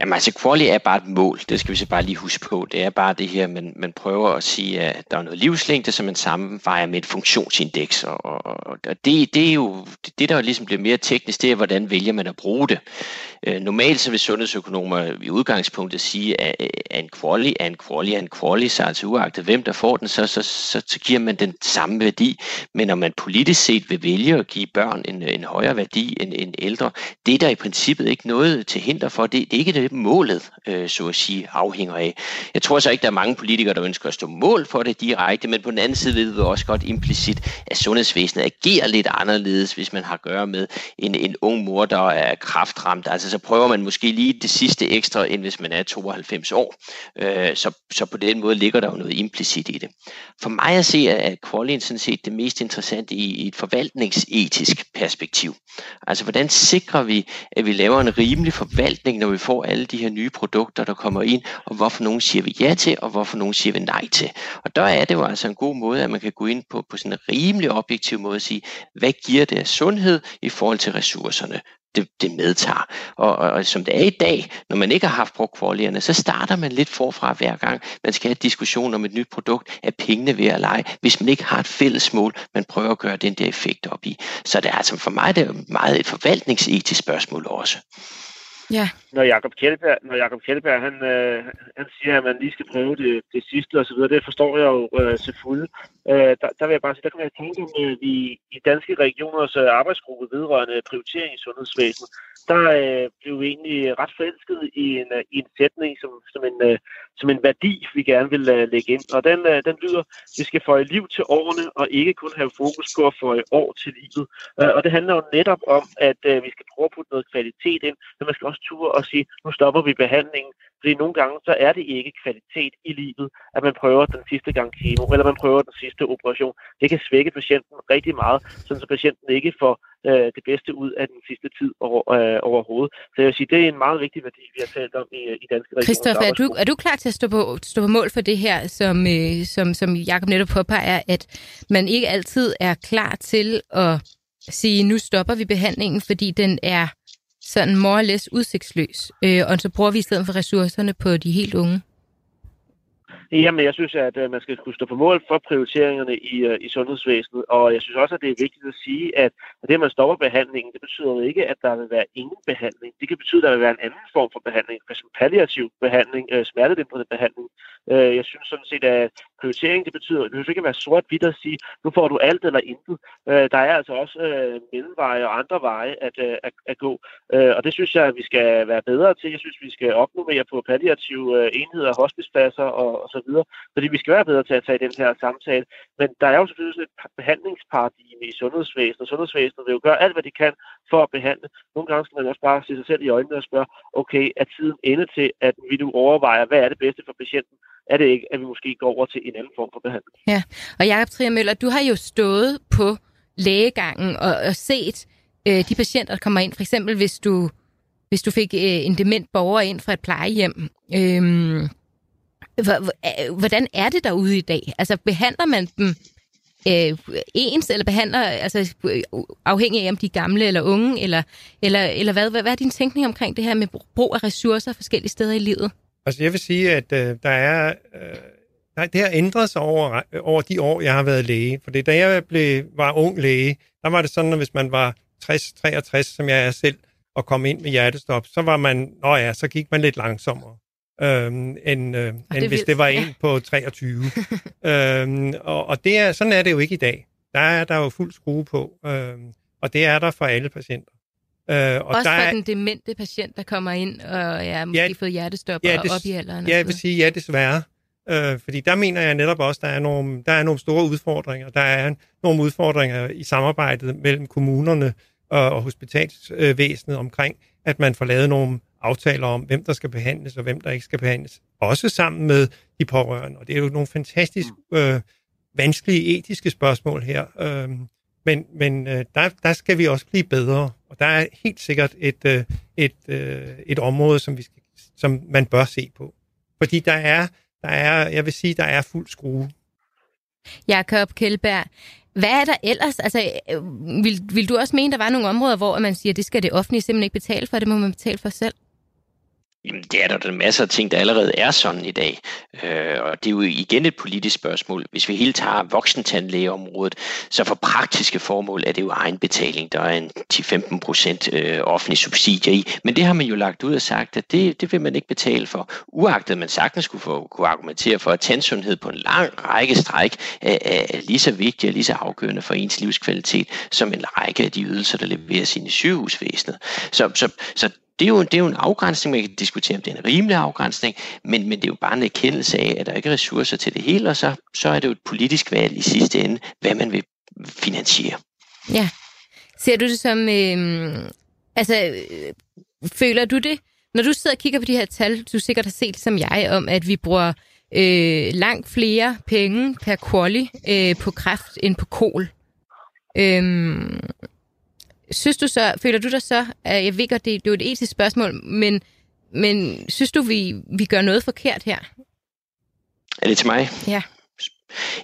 Speaker 5: Jamen altså, quali er bare et mål, det skal vi så bare lige huske på. Det er bare det her, man, man prøver at sige, at der er noget livslængde, som man sammenvejer med et funktionsindeks. Og, og, og det, det er jo det, der ligesom bliver mere teknisk, det er, hvordan vælger man at bruge det. Øh, normalt så vil sundhedsøkonomer i udgangspunktet sige, at, at en quali er en quali er en quali, så altså uagtet hvem der får den, så, så, så, så giver man den samme værdi. Men når man politisk set vil vælge at give børn en, en højere værdi end, end ældre, det er der i princippet ikke noget til hinder for. Det, det ikke det, målet, øh, så at sige, afhænger af. Jeg tror så ikke, der er mange politikere, der ønsker at stå mål for det direkte, men på den anden side ved vi også godt implicit, at sundhedsvæsenet agerer lidt anderledes, hvis man har at gøre med en, en ung mor, der er kraftramt. Altså så prøver man måske lige det sidste ekstra, end hvis man er 92 år. Øh, så, så på den måde ligger der jo noget implicit i det. For mig at se, er qualien sådan set det mest interessante i, i et forvaltningsetisk perspektiv. Altså hvordan sikrer vi, at vi laver en rimelig forvaltning, når vi får får alle de her nye produkter, der kommer ind, og hvorfor nogen siger vi ja til, og hvorfor nogen siger vi nej til. Og der er det jo altså en god måde, at man kan gå ind på, på sådan en rimelig objektiv måde og sige, hvad giver det af sundhed i forhold til ressourcerne? det, det medtager. Og, og, og som det er i dag, når man ikke har haft brugt kvalierne, så starter man lidt forfra hver gang. Man skal have diskussion om et nyt produkt. Er pengene ved at lege? Hvis man ikke har et fælles mål, man prøver at gøre den der effekt op i. Så det er altså for mig det er meget et forvaltningsetisk spørgsmål også.
Speaker 4: Ja. Når Jakob Kjeldberg, når Jakob Kjellberg han, øh, han siger, at man lige skal prøve det, det sidste og så videre, det forstår jeg jo øh, til fulde. Øh, der, der, vil jeg bare sige, der kan jeg tænke, at øh, vi i Danske Regioners øh, arbejdsgruppe vedrørende prioritering i sundhedsvæsenet, der øh, blev vi egentlig ret forelsket i en, øh, i en sætning som, som, en, øh, som en værdi, vi gerne vil øh, lægge ind. Og den, øh, den lyder, vi skal få liv til årene, og ikke kun have fokus på at få år til livet. Øh, og det handler jo netop om, at øh, vi skal prøve at putte noget kvalitet ind, men man skal også ture og sige, nu stopper vi behandlingen, fordi nogle gange, så er det ikke kvalitet i livet, at man prøver den sidste gang kemo, eller man prøver den sidste operation. Det kan svække patienten rigtig meget, så patienten ikke får øh, det bedste ud af den sidste tid over, øh, overhovedet. Så jeg vil sige, det er en meget vigtig værdi, vi har talt om i, i Danske Regioner.
Speaker 1: Christoffer, er du, er du klar til at stå på, stå på mål for det her, som, øh, som, som Jacob netop påpeger, at man ikke altid er klar til at sige, nu stopper vi behandlingen, fordi den er sådan more or less udsigtsløs, øh, og så bruger vi i stedet for ressourcerne på de helt unge?
Speaker 4: Jamen, jeg synes, at øh, man skal kunne stå på mål for prioriteringerne i, øh, i sundhedsvæsenet, og jeg synes også, at det er vigtigt at sige, at det, at man stopper behandlingen, det betyder jo ikke, at der vil være ingen behandling. Det kan betyde, at der vil være en anden form for behandling, f.eks. palliativ behandling, øh, smertedæmpende behandling. Jeg synes sådan set, at prioritering, det betyder, det behøver ikke at være sort-hvidt at sige, nu får du alt eller intet. Øh, der er altså også øh, mellemveje og andre veje at, øh, at, at gå, øh, og det synes jeg, at vi skal være bedre til. Jeg synes, vi skal opnå mere på palliative øh, enheder, hospicepladser og, og så videre, fordi vi skal være bedre til at tage den her samtale. Men der er jo selvfølgelig sådan et behandlingsparadigme i sundhedsvæsenet, og sundhedsvæsenet vil jo gøre alt, hvad de kan for at behandle. Nogle gange skal man også bare se sig selv i øjnene og spørge, okay, er tiden ende til, at vi nu overvejer, hvad er det bedste for patienten? Er det ikke, at vi måske går over til en anden form for behandling?
Speaker 1: Ja, og Jacob Trier Møller, du har jo stået på lægegangen og, og set øh, de patienter, der kommer ind. For eksempel, hvis du, hvis du fik øh, en dement borger ind fra et plejehjem. Øhm, øh, hvordan er det derude i dag? Altså, behandler man dem øh, ens, eller behandler, altså øh, afhængig af, om de er gamle eller unge, eller, eller, eller hvad, hvad, hvad er din tænkning omkring det her med brug af ressourcer forskellige steder i livet?
Speaker 3: Altså jeg vil sige, at øh, der er... Øh, nej, det har ændret sig over, over de år, jeg har været læge. For da jeg blev, var ung læge, der var det sådan, at hvis man var 60-63, som jeg er selv, og kom ind med hjertestop, så var man, nå ja, så gik man lidt langsommere, øhm, end, øh, end hvis det var en ja. på 23. *laughs* øhm, og og det er, sådan er det jo ikke i dag. Der er der jo fuld skrue på, øhm, og det er der for alle patienter.
Speaker 1: Øh, og Også der for er, den demente patient, der kommer ind og ja, måske ja, fået hjertestop ja, det, op i alderen.
Speaker 3: Ja, jeg vil sige ja, desværre. Øh, fordi der mener jeg netop også, der er nogle, der er nogle store udfordringer. Der er nogle udfordringer i samarbejdet mellem kommunerne og, og hospitalsvæsenet omkring, at man får lavet nogle aftaler om, hvem der skal behandles og hvem der ikke skal behandles. Også sammen med de pårørende. Og det er jo nogle fantastisk øh, vanskelige etiske spørgsmål her. Øh, men men øh, der, der skal vi også blive bedre. Og der er helt sikkert et, øh, et, øh, et område, som, vi skal, som man bør se på. Fordi der er, der er, jeg vil sige, der er fuld skrue.
Speaker 1: Jakob Kjellberg, hvad er der ellers? Altså, øh, vil, vil du også mene, der var nogle områder, hvor man siger, at det skal det offentlige simpelthen ikke betale for, det må man betale for selv?
Speaker 5: Jamen, det er der en masse af ting, der allerede er sådan i dag. Øh, og det er jo igen et politisk spørgsmål. Hvis vi helt tager voksentandlægeområdet, så for praktiske formål er det jo egenbetaling. Der er en 10-15 procent øh, offentlig subsidier i. Men det har man jo lagt ud og sagt, at det, det vil man ikke betale for. Uagtet man sagtens skulle få, kunne argumentere for, at tandsundhed på en lang række stræk er, er lige så vigtig og lige så afgørende for ens livskvalitet, som en række af de ydelser, der leveres ind i sygehusvæsenet. Så, så, så det er, jo, det er jo en afgrænsning, man kan diskutere, om det er en rimelig afgrænsning, men, men det er jo bare en erkendelse af, at der ikke er ressourcer til det hele, og så, så er det jo et politisk valg i sidste ende, hvad man vil finansiere.
Speaker 1: Ja. Ser du det som... Øh, altså, øh, føler du det, når du sidder og kigger på de her tal, du sikkert har set som jeg, om at vi bruger øh, langt flere penge per quali øh, på kræft end på kol. Øhm, Synes du så, føler du dig så, at jeg ved godt, det, det er jo et etisk spørgsmål, men, men synes du, vi, vi gør noget forkert her?
Speaker 5: Er det til mig?
Speaker 1: Ja.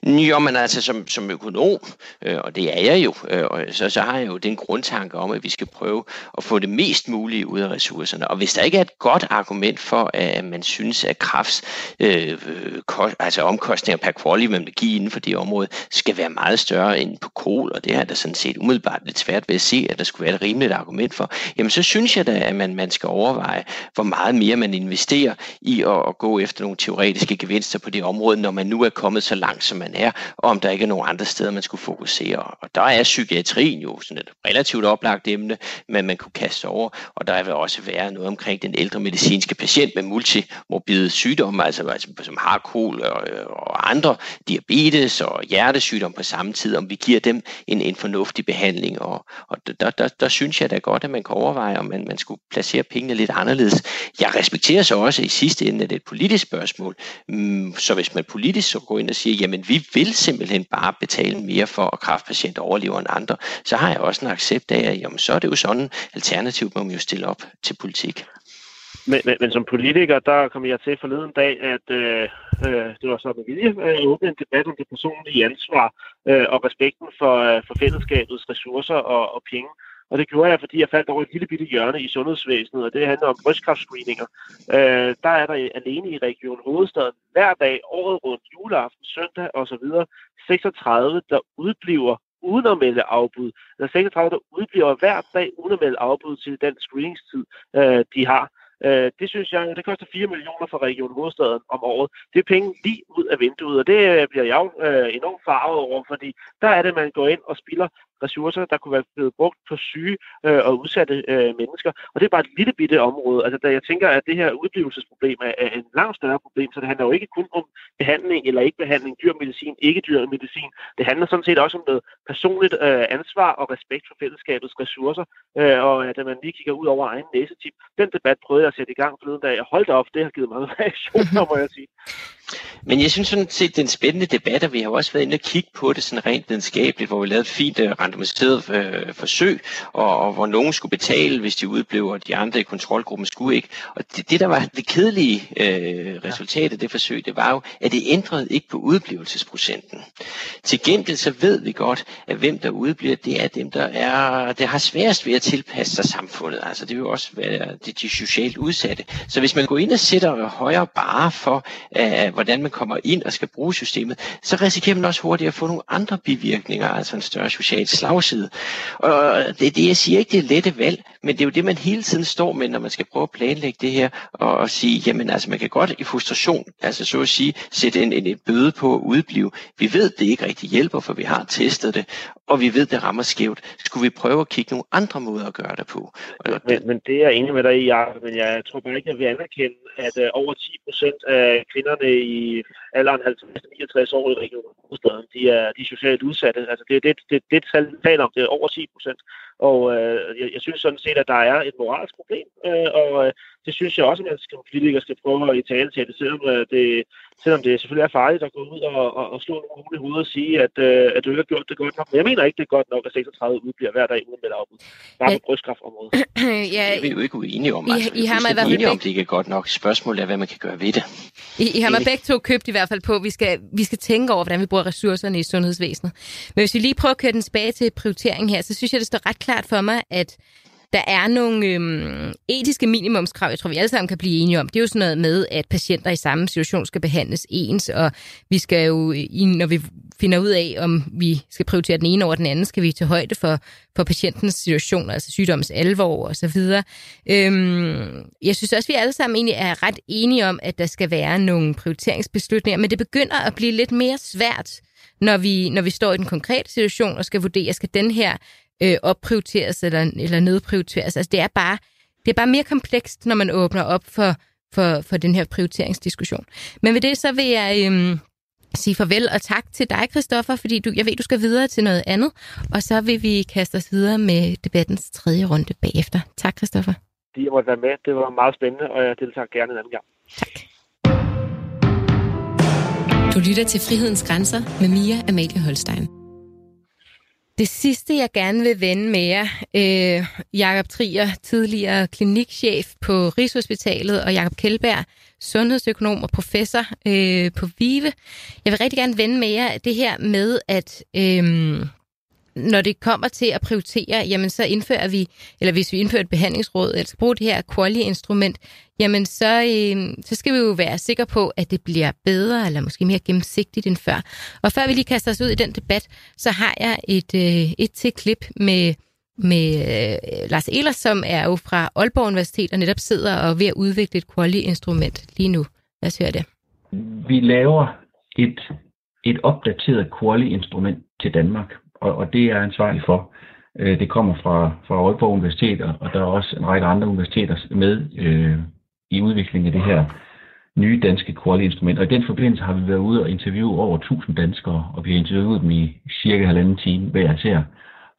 Speaker 5: Jo, men altså som, som økonom, øh, og det er jeg jo, øh, og så, så har jeg jo den grundtanke om, at vi skal prøve at få det mest mulige ud af ressourcerne. Og hvis der ikke er et godt argument for, at man synes, at krafts øh, kost, altså omkostninger per quality, man vil give inden for det område, skal være meget større end på kol, og det er der sådan set umiddelbart lidt svært ved at se, at der skulle være et rimeligt argument for, jamen så synes jeg da, at man, man skal overveje, hvor meget mere man investerer i at, at gå efter nogle teoretiske gevinster på det område, når man nu er kommet så langt, som man er, og om der ikke er nogen andre steder, man skulle fokusere. Og der er psykiatrien jo sådan et relativt oplagt emne, men man kunne kaste over, og der vil også være noget omkring den ældre medicinske patient med multimorbide sygdomme, altså, altså som har kol og, og andre diabetes og hjertesygdom på samme tid, om vi giver dem en, en fornuftig behandling. Og, og der, der, der synes jeg da godt, at man kan overveje, om man, man skulle placere pengene lidt anderledes. Jeg respekterer så også i sidste ende, at det er et politisk spørgsmål. Mm, så hvis man politisk så går ind og siger, jamen vi vil simpelthen bare betale mere for, at kraftpatienter overlever end andre, så har jeg også en accept af, at jamen, så er det jo sådan, alternativt må man jo stille op til politik.
Speaker 4: Men, men, men som politiker, der kom jeg til forleden dag, at øh, øh, det var så med vilje at øh, åbne en debat om det personlige ansvar øh, og respekten for, øh, for fællesskabets ressourcer og, og penge. Og det gjorde jeg, fordi jeg faldt over et lille bitte hjørne i sundhedsvæsenet, og det handler om brystkræftscreeninger. Øh, der er der alene i Region Hovedstaden hver dag, året rundt, juleaften, søndag osv., 36, der udbliver uden at melde afbud. Der er 36, der udbliver hver dag uden at melde afbud til den screeningstid, øh, de har. Øh, det synes jeg, det koster 4 millioner for Region Hovedstaden om året. Det er penge lige ud af vinduet, og det øh, bliver jeg jo øh, enormt farvet over, fordi der er det, man går ind og spilder ressourcer, der kunne være blevet brugt på syge øh, og udsatte øh, mennesker. Og det er bare et lille bitte område. Altså, da jeg tænker, at det her udblivelsesproblem er, er en langt større problem, så det handler jo ikke kun om behandling eller ikke behandling, dyr medicin, ikke dyr medicin. Det handler sådan set også om noget personligt øh, ansvar og respekt for fællesskabets ressourcer, øh, og at man lige kigger ud over egen næsetip. Den debat prøvede jeg at sætte i gang forleden dag. Jeg holdt op, det har givet mange *laughs* reaktioner, må jeg sige.
Speaker 5: Men jeg synes sådan set, det er en spændende debat, og vi har også været inde og kigge på det sådan rent videnskabeligt, hvor vi lavede et fint uh, randomiseret uh, forsøg, og, og hvor nogen skulle betale, hvis de udblev, og de andre i kontrolgruppen skulle ikke. Og det, det der var det kedelige uh, resultat af det forsøg, det var jo, at det ændrede ikke på udblivelsesprocenten. Til gengæld så ved vi godt, at hvem der udbliver, det er dem, der, er, der har sværest ved at tilpasse sig samfundet. Altså det vil jo også være de, de socialt udsatte. Så hvis man går ind og sætter højere bare for, uh, hvordan man kommer ind og skal bruge systemet, så risikerer man også hurtigt at få nogle andre bivirkninger, altså en større social slagside. Og det er det, jeg siger ikke, det er lette valg, men det er jo det, man hele tiden står med, når man skal prøve at planlægge det her, og sige, jamen altså, man kan godt i frustration, altså så at sige, sætte en, en, en bøde på at udblive. Vi ved, det ikke rigtig hjælper, for vi har testet det, og vi ved, det rammer skævt. Skulle vi prøve at kigge nogle andre måder at gøre det på?
Speaker 4: Men, men det er jeg enig med dig i, Jacob, men jeg tror bare ikke, at vi anerkende, at øh, over 10 procent af kvinderne i y alderen 50-69 år i regionen, de er, de er socialt udsatte. Altså det er det, det, det tal, vi taler om, det er over 10 procent. Og øh, jeg, jeg synes sådan set, at der er et moralsk problem, øh, og øh, det synes jeg også, at man som politiker skal prøve at i tale til det, selvom øh, det, selvom det selvfølgelig er farligt at gå ud og, og, og slå nogen i hovedet og sige, at, øh, at du ikke har gjort det godt nok. Men jeg mener ikke, det er godt nok, at 36 udbliver hver dag uden med afbud. Bare på brystkræftområdet.
Speaker 5: ja, *clears throat* det er vi jo ikke uenige om. Altså, I, I har mig i hvert fald om, det ikke er godt nok. Spørgsmålet er, hvad man kan gøre ved det.
Speaker 1: I, I har mig begge to købt i hvert fald på, at vi skal, vi skal tænke over, hvordan vi bruger ressourcerne i sundhedsvæsenet. Men hvis vi lige prøver at køre den tilbage til prioritering her, så synes jeg, det står ret klart for mig, at der er nogle øhm, etiske minimumskrav, jeg tror, vi alle sammen kan blive enige om. Det er jo sådan noget med, at patienter i samme situation skal behandles ens, og vi skal jo, når vi finder ud af, om vi skal prioritere den ene over den anden, skal vi tage højde for, for patientens situation, altså sygdommens alvor og så videre. Øhm, jeg synes også, vi alle sammen egentlig er ret enige om, at der skal være nogle prioriteringsbeslutninger, men det begynder at blive lidt mere svært, når vi, når vi står i den konkrete situation og skal vurdere, skal den her øh, opprioriteres eller, eller nedprioriteres. Altså det er bare det er bare mere komplekst, når man åbner op for, for, for den her prioriteringsdiskussion. Men ved det så vil jeg øhm, sige farvel og tak til dig, Christoffer, fordi du, jeg ved, du skal videre til noget andet, og så vil vi kaste os videre med debattens tredje runde bagefter. Tak, Christoffer.
Speaker 4: De jeg måtte være med. Det var meget spændende, og jeg deltager gerne en anden gang.
Speaker 1: Tak.
Speaker 2: Du lytter til Frihedens Grænser med Mia Amalie Holstein.
Speaker 1: Det sidste, jeg gerne vil vende med jer, øh, Jakob Trier, tidligere klinikchef på Rigshospitalet, og Jakob Kjeldberg, sundhedsøkonom og professor øh, på VIVE. Jeg vil rigtig gerne vende med jer det her med, at øh, når det kommer til at prioritere, jamen så indfører vi, eller hvis vi indfører et behandlingsråd, eller skal bruge det her quali-instrument, jamen så, øh, så skal vi jo være sikre på, at det bliver bedre, eller måske mere gennemsigtigt end før. Og før vi lige kaster os ud i den debat, så har jeg et, øh, et til klip med, med øh, Lars Ehlers, som er jo fra Aalborg Universitet, og netop sidder og er ved at udvikle et quali-instrument lige nu. Lad os høre det.
Speaker 6: Vi laver et, et opdateret quali-instrument til Danmark og, og det er jeg ansvarlig for. Øh, det kommer fra, fra Aalborg Universitet, og der er også en række andre universiteter med øh, i udviklingen af det her nye danske quality-instrument. Og i den forbindelse har vi været ude og interviewe over 1000 danskere, og vi har interviewet dem i cirka halvanden time hver især,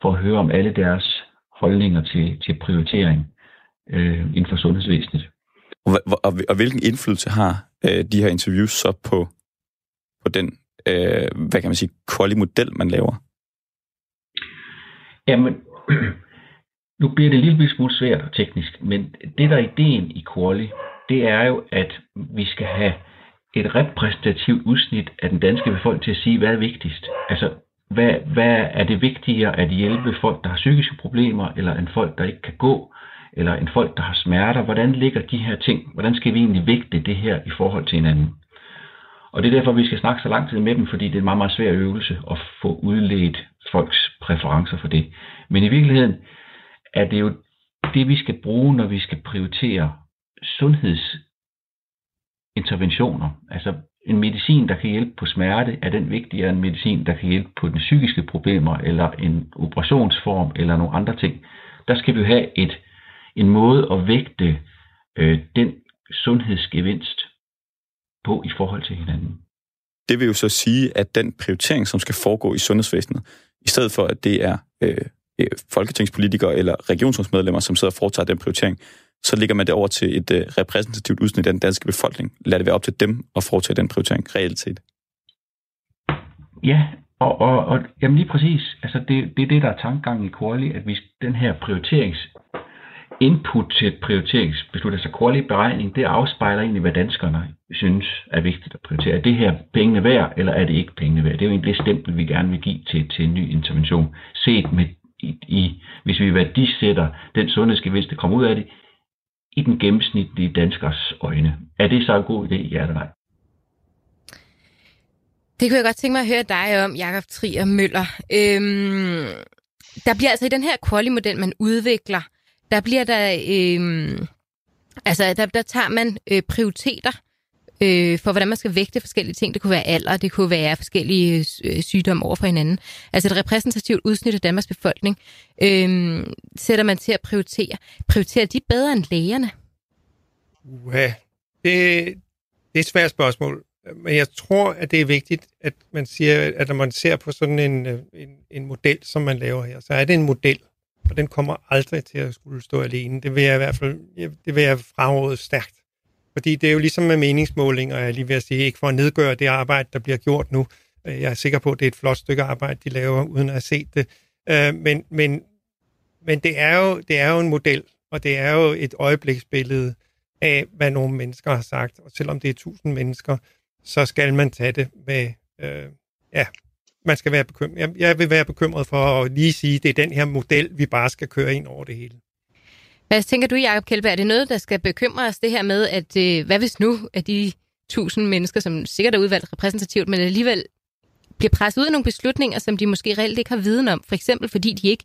Speaker 6: for at høre om alle deres holdninger til, til prioritering øh, inden for sundhedsvæsenet.
Speaker 7: Og, og, og hvilken indflydelse har øh, de her interviews så på, på den, øh, hvad kan man sige, quality-model, man laver?
Speaker 6: Jamen, *clears throat* nu bliver det en lille smule svært og teknisk, men det der er ideen i Quali, det er jo, at vi skal have et repræsentativt udsnit af den danske befolkning til at sige, hvad er vigtigst. Altså, hvad, hvad er det vigtigere at hjælpe folk, der har psykiske problemer, eller en folk, der ikke kan gå, eller en folk, der har smerter? Hvordan ligger de her ting? Hvordan skal vi egentlig vægte det her i forhold til hinanden? Og det er derfor, vi skal snakke så lang tid med dem, fordi det er en meget, meget svær øvelse at få udledt folks præferencer for det. Men i virkeligheden er det jo det, vi skal bruge, når vi skal prioritere sundhedsinterventioner. Altså en medicin, der kan hjælpe på smerte, er den vigtigere end en medicin, der kan hjælpe på den psykiske problemer, eller en operationsform, eller nogle andre ting. Der skal vi have et, en måde at vægte øh, den sundhedsgevinst på i forhold til hinanden.
Speaker 7: Det vil jo så sige, at den prioritering, som skal foregå i sundhedsvæsenet, i stedet for at det er øh, øh folketingspolitikere eller regionsrådsmedlemmer, som sidder og foretager den prioritering, så ligger man det over til et øh, repræsentativt udsnit af den danske befolkning. Lad det være op til dem at foretage den prioritering reelt set.
Speaker 6: Ja, og, og, og jamen lige præcis. Altså det, det er det, der er tankegangen i Quali, at vi den her prioriterings input til et prioriteringsbeslut, altså Quali-beregning, det afspejler egentlig, hvad danskerne synes er vigtigt at prioritere. Er det her pengene værd, eller er det ikke pengene værd? Det er jo egentlig det stempel, vi gerne vil give til, til en ny intervention. Set med, i, i, hvis vi værdisætter den sundhedsgevinst, der kommer ud af det, i den gennemsnitlige danskers øjne. Er det så en god idé, ja eller nej?
Speaker 1: Det kunne jeg godt tænke mig at høre dig om, Jakob Trier Møller. Øhm, der bliver altså i den her quali-model, man udvikler, der bliver der, Øh, altså der, der tager man øh, prioriteter øh, for, hvordan man skal vægte forskellige ting. Det kunne være alder, det kunne være forskellige øh, sygdomme over for hinanden. Altså et repræsentativt udsnit af Danmarks befolkning øh, sætter man til at prioritere. Prioriterer de bedre end lægerne?
Speaker 3: Ja, det, det er et svært spørgsmål. Men jeg tror, at det er vigtigt, at man siger, at når man ser på sådan en, øh, en, en model, som man laver her, så er det en model, og den kommer aldrig til at skulle stå alene. Det vil jeg i hvert fald det vil jeg fraråde stærkt. Fordi det er jo ligesom med meningsmåling, og jeg lige vil sige, ikke for at nedgøre det arbejde, der bliver gjort nu. Øh, jeg er sikker på, at det er et flot stykke arbejde, de laver, uden at have set det. Øh, men, men, men det, er jo, det er jo en model, og det er jo et øjebliksbillede af, hvad nogle mennesker har sagt. Og selvom det er tusind mennesker, så skal man tage det med, øh, ja, man skal være bekymret. Jeg, jeg vil være bekymret for at lige sige, at det er den her model, vi bare skal køre ind over det hele.
Speaker 1: Hvad tænker du, Jacob Kjellberg? Er det noget, der skal bekymre os, det her med, at øh, hvad hvis nu, at de tusind mennesker, som sikkert er udvalgt repræsentativt, men alligevel bliver presset ud af nogle beslutninger, som de måske reelt ikke har viden om, for eksempel fordi de ikke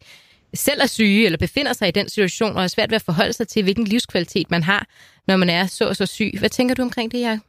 Speaker 1: selv er syge eller befinder sig i den situation, og er svært ved at forholde sig til, hvilken livskvalitet man har, når man er så og så syg. Hvad tænker du omkring det, Jacob?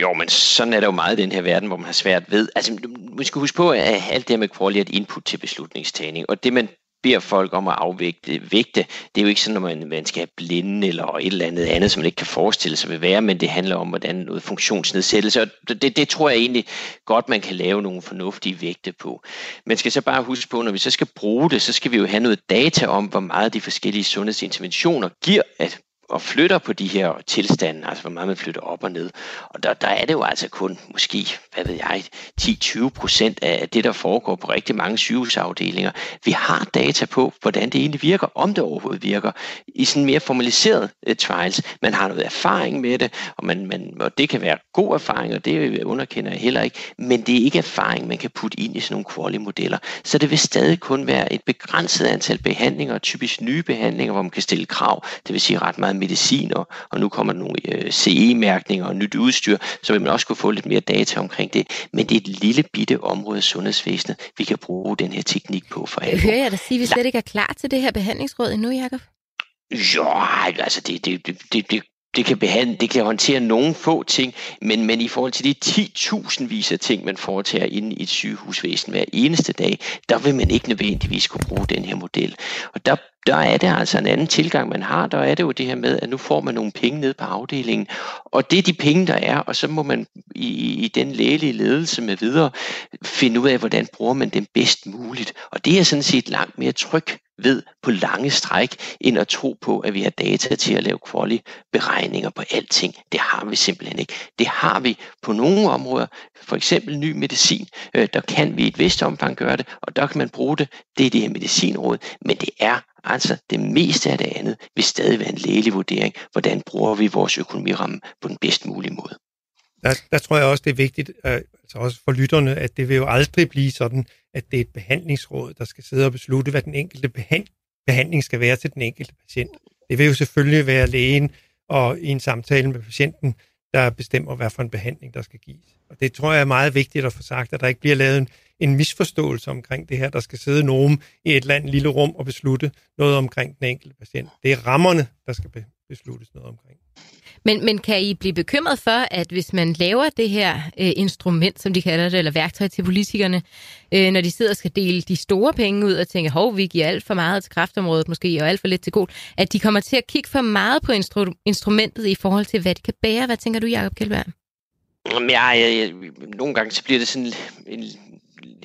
Speaker 5: Jo, men sådan er der jo meget i den her verden, hvor man har svært ved. Altså, man skal huske på, at alt det her med quality er et input til beslutningstagning, og det man beder folk om at afvægte vægte. Det er jo ikke sådan, at man, man skal have blinde eller et eller andet andet, som man ikke kan forestille sig vil være, men det handler om, hvordan noget funktionsnedsættelse, og det, det tror jeg egentlig godt, man kan lave nogle fornuftige vægte på. Man skal så bare huske på, når vi så skal bruge det, så skal vi jo have noget data om, hvor meget de forskellige sundhedsinterventioner giver at og flytter på de her tilstande, altså hvor meget man flytter op og ned. Og der, der er det jo altså kun måske, hvad ved jeg, 10-20 procent af det, der foregår på rigtig mange sygehusafdelinger. Vi har data på, hvordan det egentlig virker, om det overhovedet virker, i sådan mere formaliseret uh, trials. Man har noget erfaring med det, og, man, man, og det kan være god erfaring, og det underkender jeg heller ikke, men det er ikke erfaring, man kan putte ind i sådan nogle quality-modeller. Så det vil stadig kun være et begrænset antal behandlinger, typisk nye behandlinger, hvor man kan stille krav, det vil sige ret meget meget medicin, og, og nu kommer der nogle øh, CE-mærkninger og nyt udstyr, så vil man også kunne få lidt mere data omkring det. Men det er et lille bitte område af sundhedsvæsenet, vi kan bruge den her teknik på for
Speaker 1: alle. Hører jeg dig sige, at vi slet ikke er klar til det her behandlingsråd endnu, Jacob?
Speaker 5: Jo, altså det, det, det, det, det kan, behandle, det kan håndtere nogle få ting, men, men i forhold til de 10.000 vis af ting, man foretager inde i et sygehusvæsen hver eneste dag, der vil man ikke nødvendigvis kunne bruge den her model. Og der, der er det altså en anden tilgang, man har. Der er det jo det her med, at nu får man nogle penge ned på afdelingen, og det er de penge, der er, og så må man i, i den lægelige ledelse med videre finde ud af, hvordan bruger man den bedst muligt. Og det er sådan set langt mere tryg ved på lange stræk, end at tro på, at vi har data til at lave quality-beregninger på alting. Det har vi simpelthen ikke. Det har vi på nogle områder, for eksempel ny medicin, øh, der kan vi i et vist omfang gøre det, og der kan man bruge det. Det er det her medicinråd, men det er altså det meste af det andet vil stadig være en lægelig vurdering. Hvordan bruger vi vores økonomiramme på den bedst mulige måde?
Speaker 3: Der, der tror jeg også, det er vigtigt, øh, altså også for lytterne, at det vil jo aldrig blive sådan, at det er et behandlingsråd, der skal sidde og beslutte, hvad den enkelte behandling skal være til den enkelte patient. Det vil jo selvfølgelig være lægen og i en samtale med patienten, der bestemmer, hvad for en behandling, der skal gives. Og det tror jeg er meget vigtigt at få sagt, at der ikke bliver lavet en, en misforståelse omkring det her. Der skal sidde nogen i et eller andet lille rum og beslutte noget omkring den enkelte patient. Det er rammerne, der skal besluttes noget omkring.
Speaker 1: Men, men kan I blive bekymret for, at hvis man laver det her øh, instrument, som de kalder det, eller værktøj til politikerne, øh, når de sidder og skal dele de store penge ud og tænker, hov, vi giver alt for meget til kraftområdet måske, og alt for lidt til god, at de kommer til at kigge for meget på instru- instrumentet i forhold til, hvad det kan bære? Hvad tænker du, Jacob Kjellberg?
Speaker 5: Jamen, jeg, jeg, jeg, nogle gange så bliver det sådan en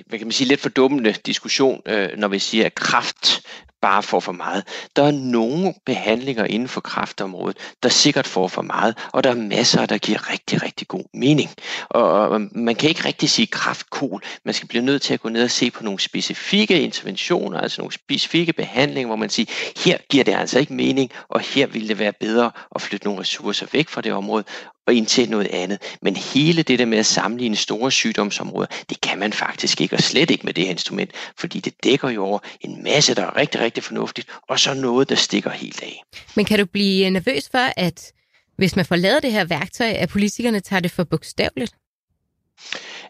Speaker 5: hvad kan man sige, lidt fordummende diskussion, øh, når vi siger, at kraft bare får for meget. Der er nogle behandlinger inden for kraftområdet, der sikkert får for meget, og der er masser, der giver rigtig, rigtig god mening. Og man kan ikke rigtig sige kraftkol. Man skal blive nødt til at gå ned og se på nogle specifikke interventioner, altså nogle specifikke behandlinger, hvor man siger, her giver det altså ikke mening, og her ville det være bedre at flytte nogle ressourcer væk fra det område, og ind til noget andet. Men hele det der med at sammenligne store sygdomsområder, det kan man faktisk ikke, og slet ikke med det her instrument, fordi det dækker jo over en masse, der er rigtig, rigtig fornuftigt, og så noget, der stikker helt af.
Speaker 1: Men kan du blive øh, nervøs for, at hvis man får lavet det her værktøj, at politikerne tager det for bogstaveligt?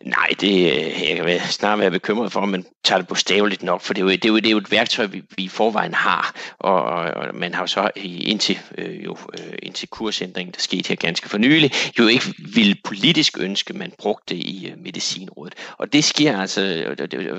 Speaker 5: Nej, det øh, jeg kan være, snart være bekymret for, om man tager det bogstaveligt nok, for det er jo, det er jo, det er jo et værktøj, vi, vi i forvejen har, og, og man har jo så indtil, øh, jo, øh, indtil kursændringen, der skete her ganske for nylig, jo ikke ville politisk ønske, man brugte det i øh, medicinrådet. Og det sker altså,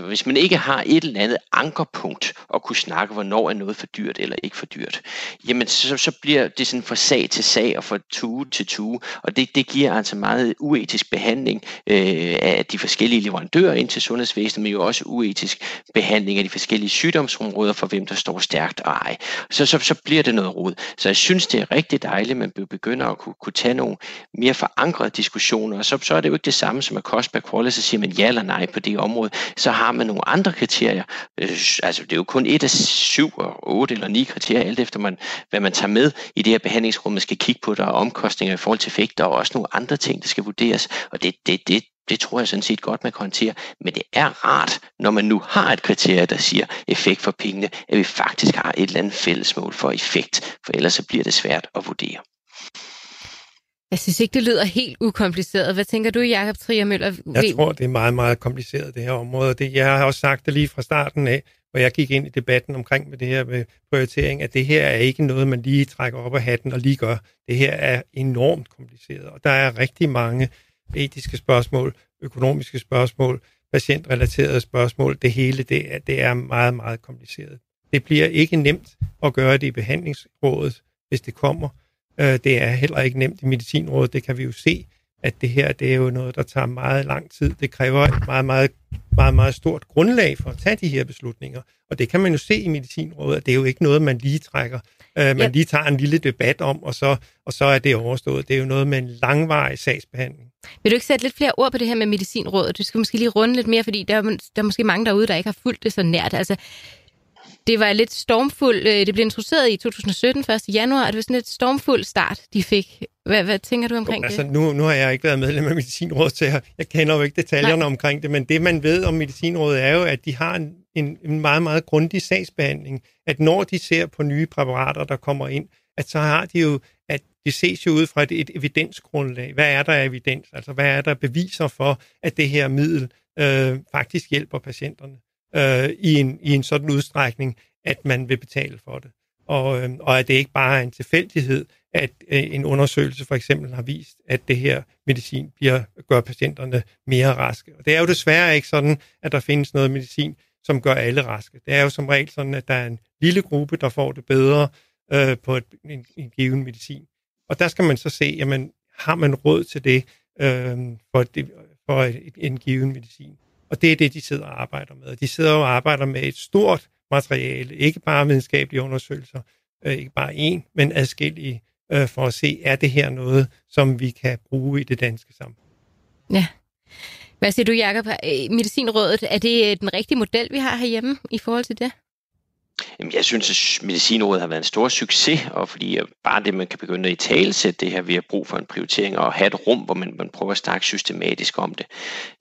Speaker 5: hvis man ikke har et eller andet ankerpunkt at kunne snakke, hvornår er noget for dyrt eller ikke for dyrt, jamen så, så bliver det sådan fra sag til sag og fra tue til tue, og det, det giver altså meget uetisk behandling øh, af de forskellige leverandører ind til sundhedsvæsenet, men jo også uetisk behandling af de forskellige sygdomsområder, for hvem der står stærkt og ej. Så, så, så bliver det noget rod. Så jeg synes, det er rigtig dejligt, at man begynder at kunne, kunne tage nogle mere forankrede diskussioner, og så, så er det jo ikke det samme som at cost per quality, så siger man ja eller nej på det område. Så har man nogle andre kriterier. Øh, altså, det er jo kun et af syv og otte eller ni kriterier, alt efter man, hvad man tager med i det her behandlingsrum, man skal kigge på, der er omkostninger i forhold til effekter, og også nogle andre ting, der skal vurderes. Og det, det, det, det tror jeg sådan set godt, man kan håndtere. Men det er rart, når man nu har et kriterie, der siger effekt for pengene, at vi faktisk har et eller andet fællesmål for effekt, for ellers så bliver det svært at vurdere.
Speaker 1: Jeg synes ikke, det lyder helt ukompliceret. Hvad tænker du, Jakob Trier Møller?
Speaker 3: Jeg tror, det er meget, meget kompliceret, det her område. Det, jeg har også sagt det lige fra starten af, hvor jeg gik ind i debatten omkring med det her med prioritering, at det her er ikke noget, man lige trækker op af hatten og lige gør. Det her er enormt kompliceret, og der er rigtig mange etiske spørgsmål, økonomiske spørgsmål, patientrelaterede spørgsmål. Det hele det er, det er meget, meget kompliceret. Det bliver ikke nemt at gøre det i behandlingsrådet, hvis det kommer. Øh, det er heller ikke nemt i medicinrådet. Det kan vi jo se, at det her det er jo noget, der tager meget lang tid. Det kræver et meget, meget, meget, meget stort grundlag for at tage de her beslutninger. Og det kan man jo se i medicinrådet, at det er jo ikke noget, man lige trækker øh, man yep. lige tager en lille debat om, og så, og så er det overstået. Det er jo noget med en langvarig sagsbehandling.
Speaker 1: Vil du ikke sætte lidt flere ord på det her med medicinrådet? Du skal måske lige runde lidt mere, fordi der er, der er måske mange derude, der ikke har fulgt det så nært. Altså, det var lidt stormfuld. Øh, det blev introduceret i 2017, 1. januar, det var sådan et stormfuld start, de fik. Hvad, hvad tænker du omkring jo,
Speaker 3: altså,
Speaker 1: det?
Speaker 3: Nu, nu har jeg ikke været medlem af Medicinrådet, så jeg, jeg kender jo ikke detaljerne Nej. omkring det, men det man ved om Medicinrådet er jo, at de har en, en, en meget, meget grundig sagsbehandling. At når de ser på nye præparater, der kommer ind, at så har de jo, at det ses jo ud fra et, et evidensgrundlag. Hvad er der af evidens? Altså, hvad er der beviser for, at det her middel øh, faktisk hjælper patienterne øh, i, en, i en sådan udstrækning, at man vil betale for det? Og, øh, og at det ikke bare er en tilfældighed, at øh, en undersøgelse for eksempel har vist, at det her medicin bliver, gør patienterne mere raske. Og det er jo desværre ikke sådan, at der findes noget medicin, som gør alle raske. Det er jo som regel sådan, at der er en lille gruppe, der får det bedre øh, på et, en, en given medicin. Og der skal man så se, jamen, har man råd til det øh, for, det, for et, en given medicin? Og det er det, de sidder og arbejder med. De sidder og arbejder med et stort materiale, ikke bare videnskabelige undersøgelser, øh, ikke bare en, men adskillige, øh, for at se, er det her noget, som vi kan bruge i det danske samfund.
Speaker 1: Ja. Hvad siger du, Jacob? Øh, Medicinrådet, er det øh, den rigtige model, vi har herhjemme i forhold til det?
Speaker 5: Jamen, jeg synes, at Medicinrådet har været en stor succes, og fordi øh, bare det, man kan begynde at i talesætte det her, vi har brug for en prioritering og have et rum, hvor man, man prøver at snakke systematisk om det.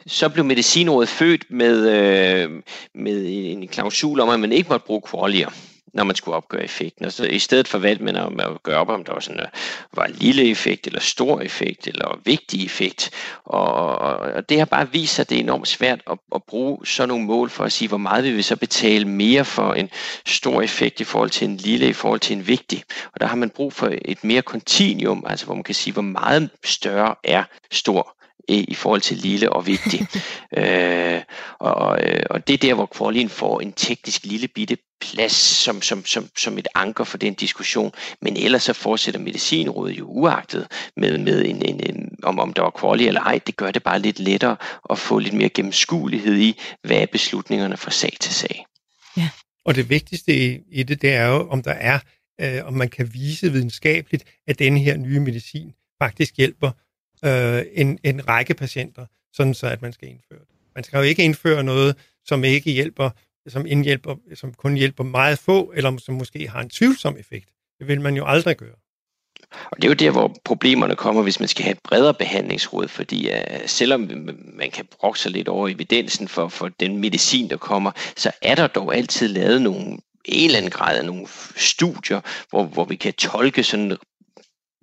Speaker 5: Så blev Medicinrådet født med, øh, med en klausul om, at man ikke måtte bruge kvalier når man skulle opgøre effekten. Og så i stedet for valgte man at gøre op, om der var, sådan, var en lille effekt, eller stor effekt, eller vigtig effekt. Og, og det har bare vist sig, at det er enormt svært at, at bruge sådan nogle mål for at sige, hvor meget vil vi så betale mere for en stor effekt i forhold til en lille, i forhold til en vigtig. Og der har man brug for et mere kontinuum, altså hvor man kan sige, hvor meget større er stor i forhold til lille og vigtig. *laughs* øh, og, øh, og det er der, hvor kvalien får en teknisk lille bitte plads som, som, som, som et anker for den diskussion. Men ellers så fortsætter medicinrådet jo uagtet med, med en, en, en om, om der var quali eller ej, det gør det bare lidt lettere at få lidt mere gennemskuelighed i, hvad er beslutningerne fra sag til sag.
Speaker 3: Ja. Og det vigtigste i, i det, det er jo, om der er, øh, om man kan vise videnskabeligt, at denne her nye medicin faktisk hjælper øh, en, en række patienter, sådan så at man skal indføre det. Man skal jo ikke indføre noget, som ikke hjælper, som, indhjælper, som kun hjælper meget få, eller som måske har en tvivlsom effekt. Det vil man jo aldrig gøre.
Speaker 5: Og det er jo der, hvor problemerne kommer, hvis man skal have et bredere behandlingsråd, fordi uh, selvom man kan brokke sig lidt over evidensen for, for den medicin, der kommer, så er der dog altid lavet nogle en eller anden grad af nogle studier, hvor, hvor vi kan tolke sådan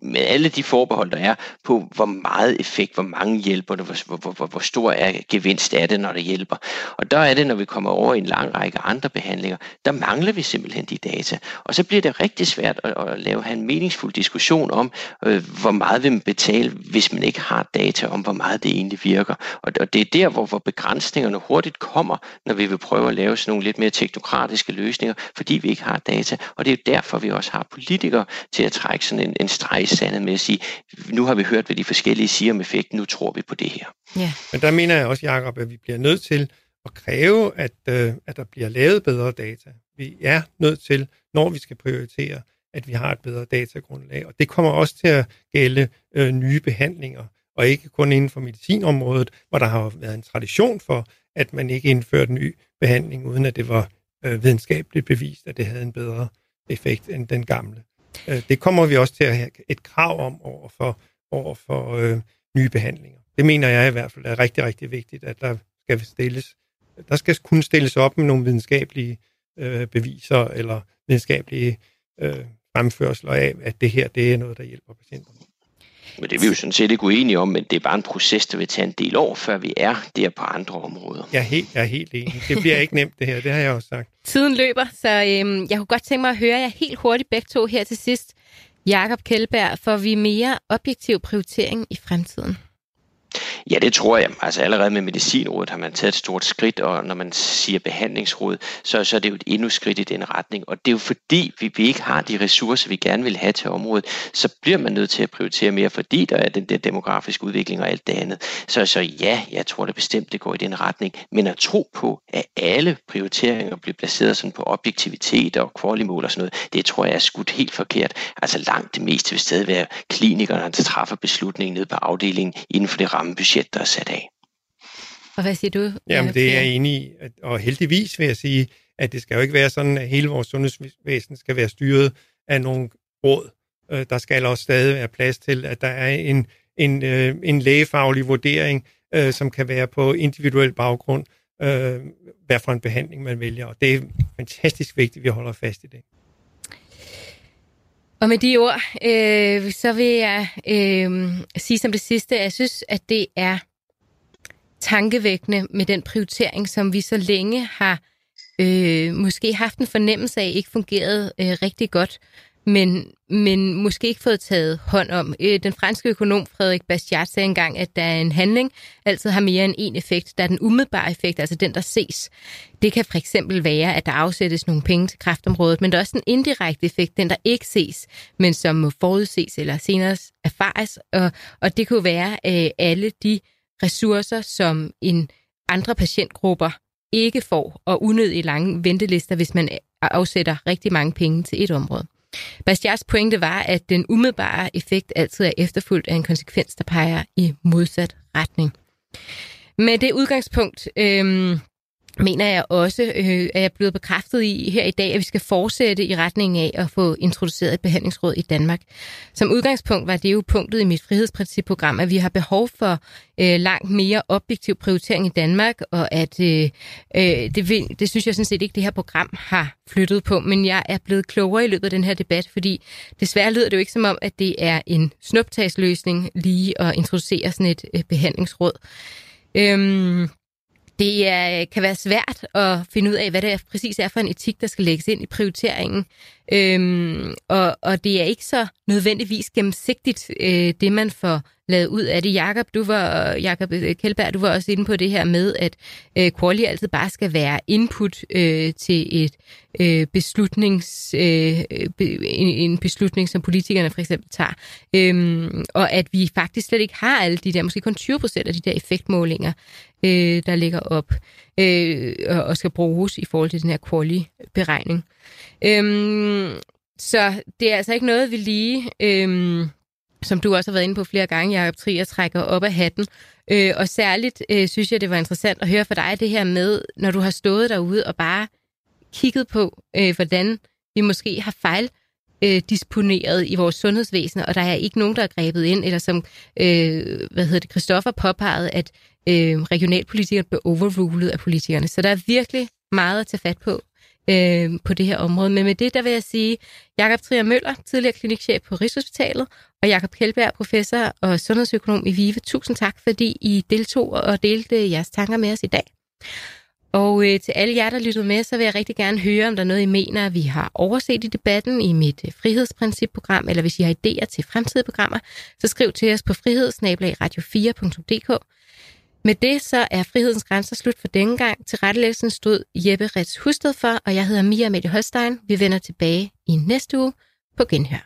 Speaker 5: med alle de forbehold, der er på, hvor meget effekt, hvor mange hjælper det, hvor, hvor, hvor, hvor stor er gevinst er det, når det hjælper. Og der er det, når vi kommer over i en lang række andre behandlinger, der mangler vi simpelthen de data. Og så bliver det rigtig svært at, at lave have en meningsfuld diskussion om, øh, hvor meget vil man betale, hvis man ikke har data om, hvor meget det egentlig virker. Og, og det er der, hvor, hvor begrænsningerne hurtigt kommer, når vi vil prøve at lave sådan nogle lidt mere teknokratiske løsninger, fordi vi ikke har data. Og det er jo derfor, vi også har politikere til at trække sådan en, en streg i sandet med at sige, nu har vi hørt, hvad de forskellige siger om effekten, nu tror vi på det her.
Speaker 3: Ja. Men der mener jeg også, Jacob, at vi bliver nødt til at kræve, at, øh, at der bliver lavet bedre data. Vi er nødt til, når vi skal prioritere, at vi har et bedre datagrundlag. Og det kommer også til at gælde øh, nye behandlinger, og ikke kun inden for medicinområdet, hvor der har været en tradition for, at man ikke indførte ny behandling, uden at det var øh, videnskabeligt bevist, at det havde en bedre effekt end den gamle. Øh, det kommer vi også til at have et krav om over for, over for øh, nye behandlinger. Det mener jeg i hvert fald er rigtig, rigtig vigtigt, at der skal stilles, der skal kunne stilles op med nogle videnskabelige øh, beviser eller videnskabelige øh, fremførsler af, at det her det er noget, der hjælper patienterne.
Speaker 5: Men det er vi jo sådan set ikke uenige om, men det er bare en proces, der vil tage en del år, før vi er der på andre områder.
Speaker 3: Jeg er helt, jeg er helt enig. Det bliver ikke nemt, det her. Det har jeg også sagt.
Speaker 1: Tiden løber, så øhm, jeg kunne godt tænke mig at høre jer helt hurtigt begge to her til sidst. Jakob Kjellberg, får vi mere objektiv prioritering i fremtiden?
Speaker 5: Ja, det tror jeg. Altså allerede med medicinrådet har man taget et stort skridt, og når man siger behandlingsråd, så, så er det jo et endnu skridt i den retning. Og det er jo fordi, vi, vi ikke har de ressourcer, vi gerne vil have til området, så bliver man nødt til at prioritere mere, fordi der er den der demografiske udvikling og alt det andet. Så, så ja, jeg tror det bestemt, det går i den retning. Men at tro på, at alle prioriteringer bliver placeret sådan på objektivitet og kvalimål og sådan noget, det tror jeg er skudt helt forkert. Altså langt det meste vil stadig være klinikerne, der træffer beslutningen ned på afdelingen inden for det rammebudget budget, der er sat af.
Speaker 1: Og hvad siger du?
Speaker 3: Jamen, det er jeg enig i. Og heldigvis vil jeg sige, at det skal jo ikke være sådan, at hele vores sundhedsvæsen skal være styret af nogle råd. Øh, der skal også stadig være plads til, at der er en, en, øh, en lægefaglig vurdering, øh, som kan være på individuel baggrund, hvad for en behandling man vælger. Og det er fantastisk vigtigt, at vi holder fast i det.
Speaker 1: Og med de ord, øh, så vil jeg øh, sige som det sidste, at jeg synes, at det er tankevækkende med den prioritering, som vi så længe har øh, måske haft en fornemmelse af, ikke fungeret øh, rigtig godt men, men måske ikke fået taget hånd om. Øh, den franske økonom Frederik Bastiat sagde engang, at der er en handling altid har mere end en effekt. Der er den umiddelbare effekt, altså den, der ses. Det kan for eksempel være, at der afsættes nogle penge til kraftområdet, men der er også en indirekte effekt, den der ikke ses, men som må forudses eller senere erfares. Og, og det kunne være øh, alle de ressourcer, som en andre patientgrupper ikke får, og unødigt lange ventelister, hvis man øh, afsætter rigtig mange penge til et område. Bastiats pointe var, at den umiddelbare effekt altid er efterfulgt af en konsekvens, der peger i modsat retning. Med det udgangspunkt øh, mener jeg også, øh, at jeg er blevet bekræftet i her i dag, at vi skal fortsætte i retning af at få introduceret et behandlingsråd i Danmark. Som udgangspunkt var det jo punktet i mit frihedsprincipprogram, at vi har behov for øh, langt mere objektiv prioritering i Danmark, og at øh, øh, det, vil, det synes jeg sådan set ikke, det her program har flyttet på, men jeg er blevet klogere i løbet af den her debat, fordi desværre lyder det jo ikke som om, at det er en snuptagsløsning lige at introducere sådan et øh, behandlingsråd. Øhm, det er, kan være svært at finde ud af, hvad det er, præcis er for en etik, der skal lægges ind i prioriteringen. Øhm, og, og det er ikke så nødvendigvis gennemsigtigt, øh, det man får lavet ud af det. Jakob, du var, Jakob øh, Kjellberg, du var også inde på det her med, at øh, quality altid bare skal være input øh, til et øh, beslutnings, øh, be, en, en beslutning, som politikerne for eksempel tager. Øhm, og at vi faktisk slet ikke har alle de der, måske kun 20 procent af de der effektmålinger, øh, der ligger op øh, og, skal bruges i forhold til den her quality-beregning. Øhm, så det er altså ikke noget, vi lige... øhm, som du også har været inde på flere gange, Jacob Trier trækker op af hatten. Øh, og særligt øh, synes jeg, det var interessant at høre fra dig det her med, når du har stået derude og bare kigget på, øh, hvordan vi måske har fejl øh, disponeret i vores sundhedsvæsen, og der er ikke nogen, der er grebet ind, eller som, øh, hvad hedder det, Christoffer påpegede, at øh, regionalpolitikerne blev overrulet af politikerne. Så der er virkelig meget at tage fat på øh, på det her område. Men med det, der vil jeg sige, Jakob Trier Møller, tidligere klinikchef på Rigshospitalet, og Jakob Kjeldberg, professor og sundhedsøkonom i VIVE. Tusind tak, fordi I deltog og delte jeres tanker med os i dag. Og øh, til alle jer, der lyttede med, så vil jeg rigtig gerne høre, om der er noget, I mener, vi har overset i debatten i mit øh, frihedsprincipprogram, eller hvis I har idéer til fremtidige programmer, så skriv til os på frihedsnabelagradio4.dk. Med det så er frihedens grænser slut for denne gang. Til rettelæggelsen stod Jeppe Rets Husted for, og jeg hedder Mia Mette Holstein. Vi vender tilbage i næste uge på Genhør.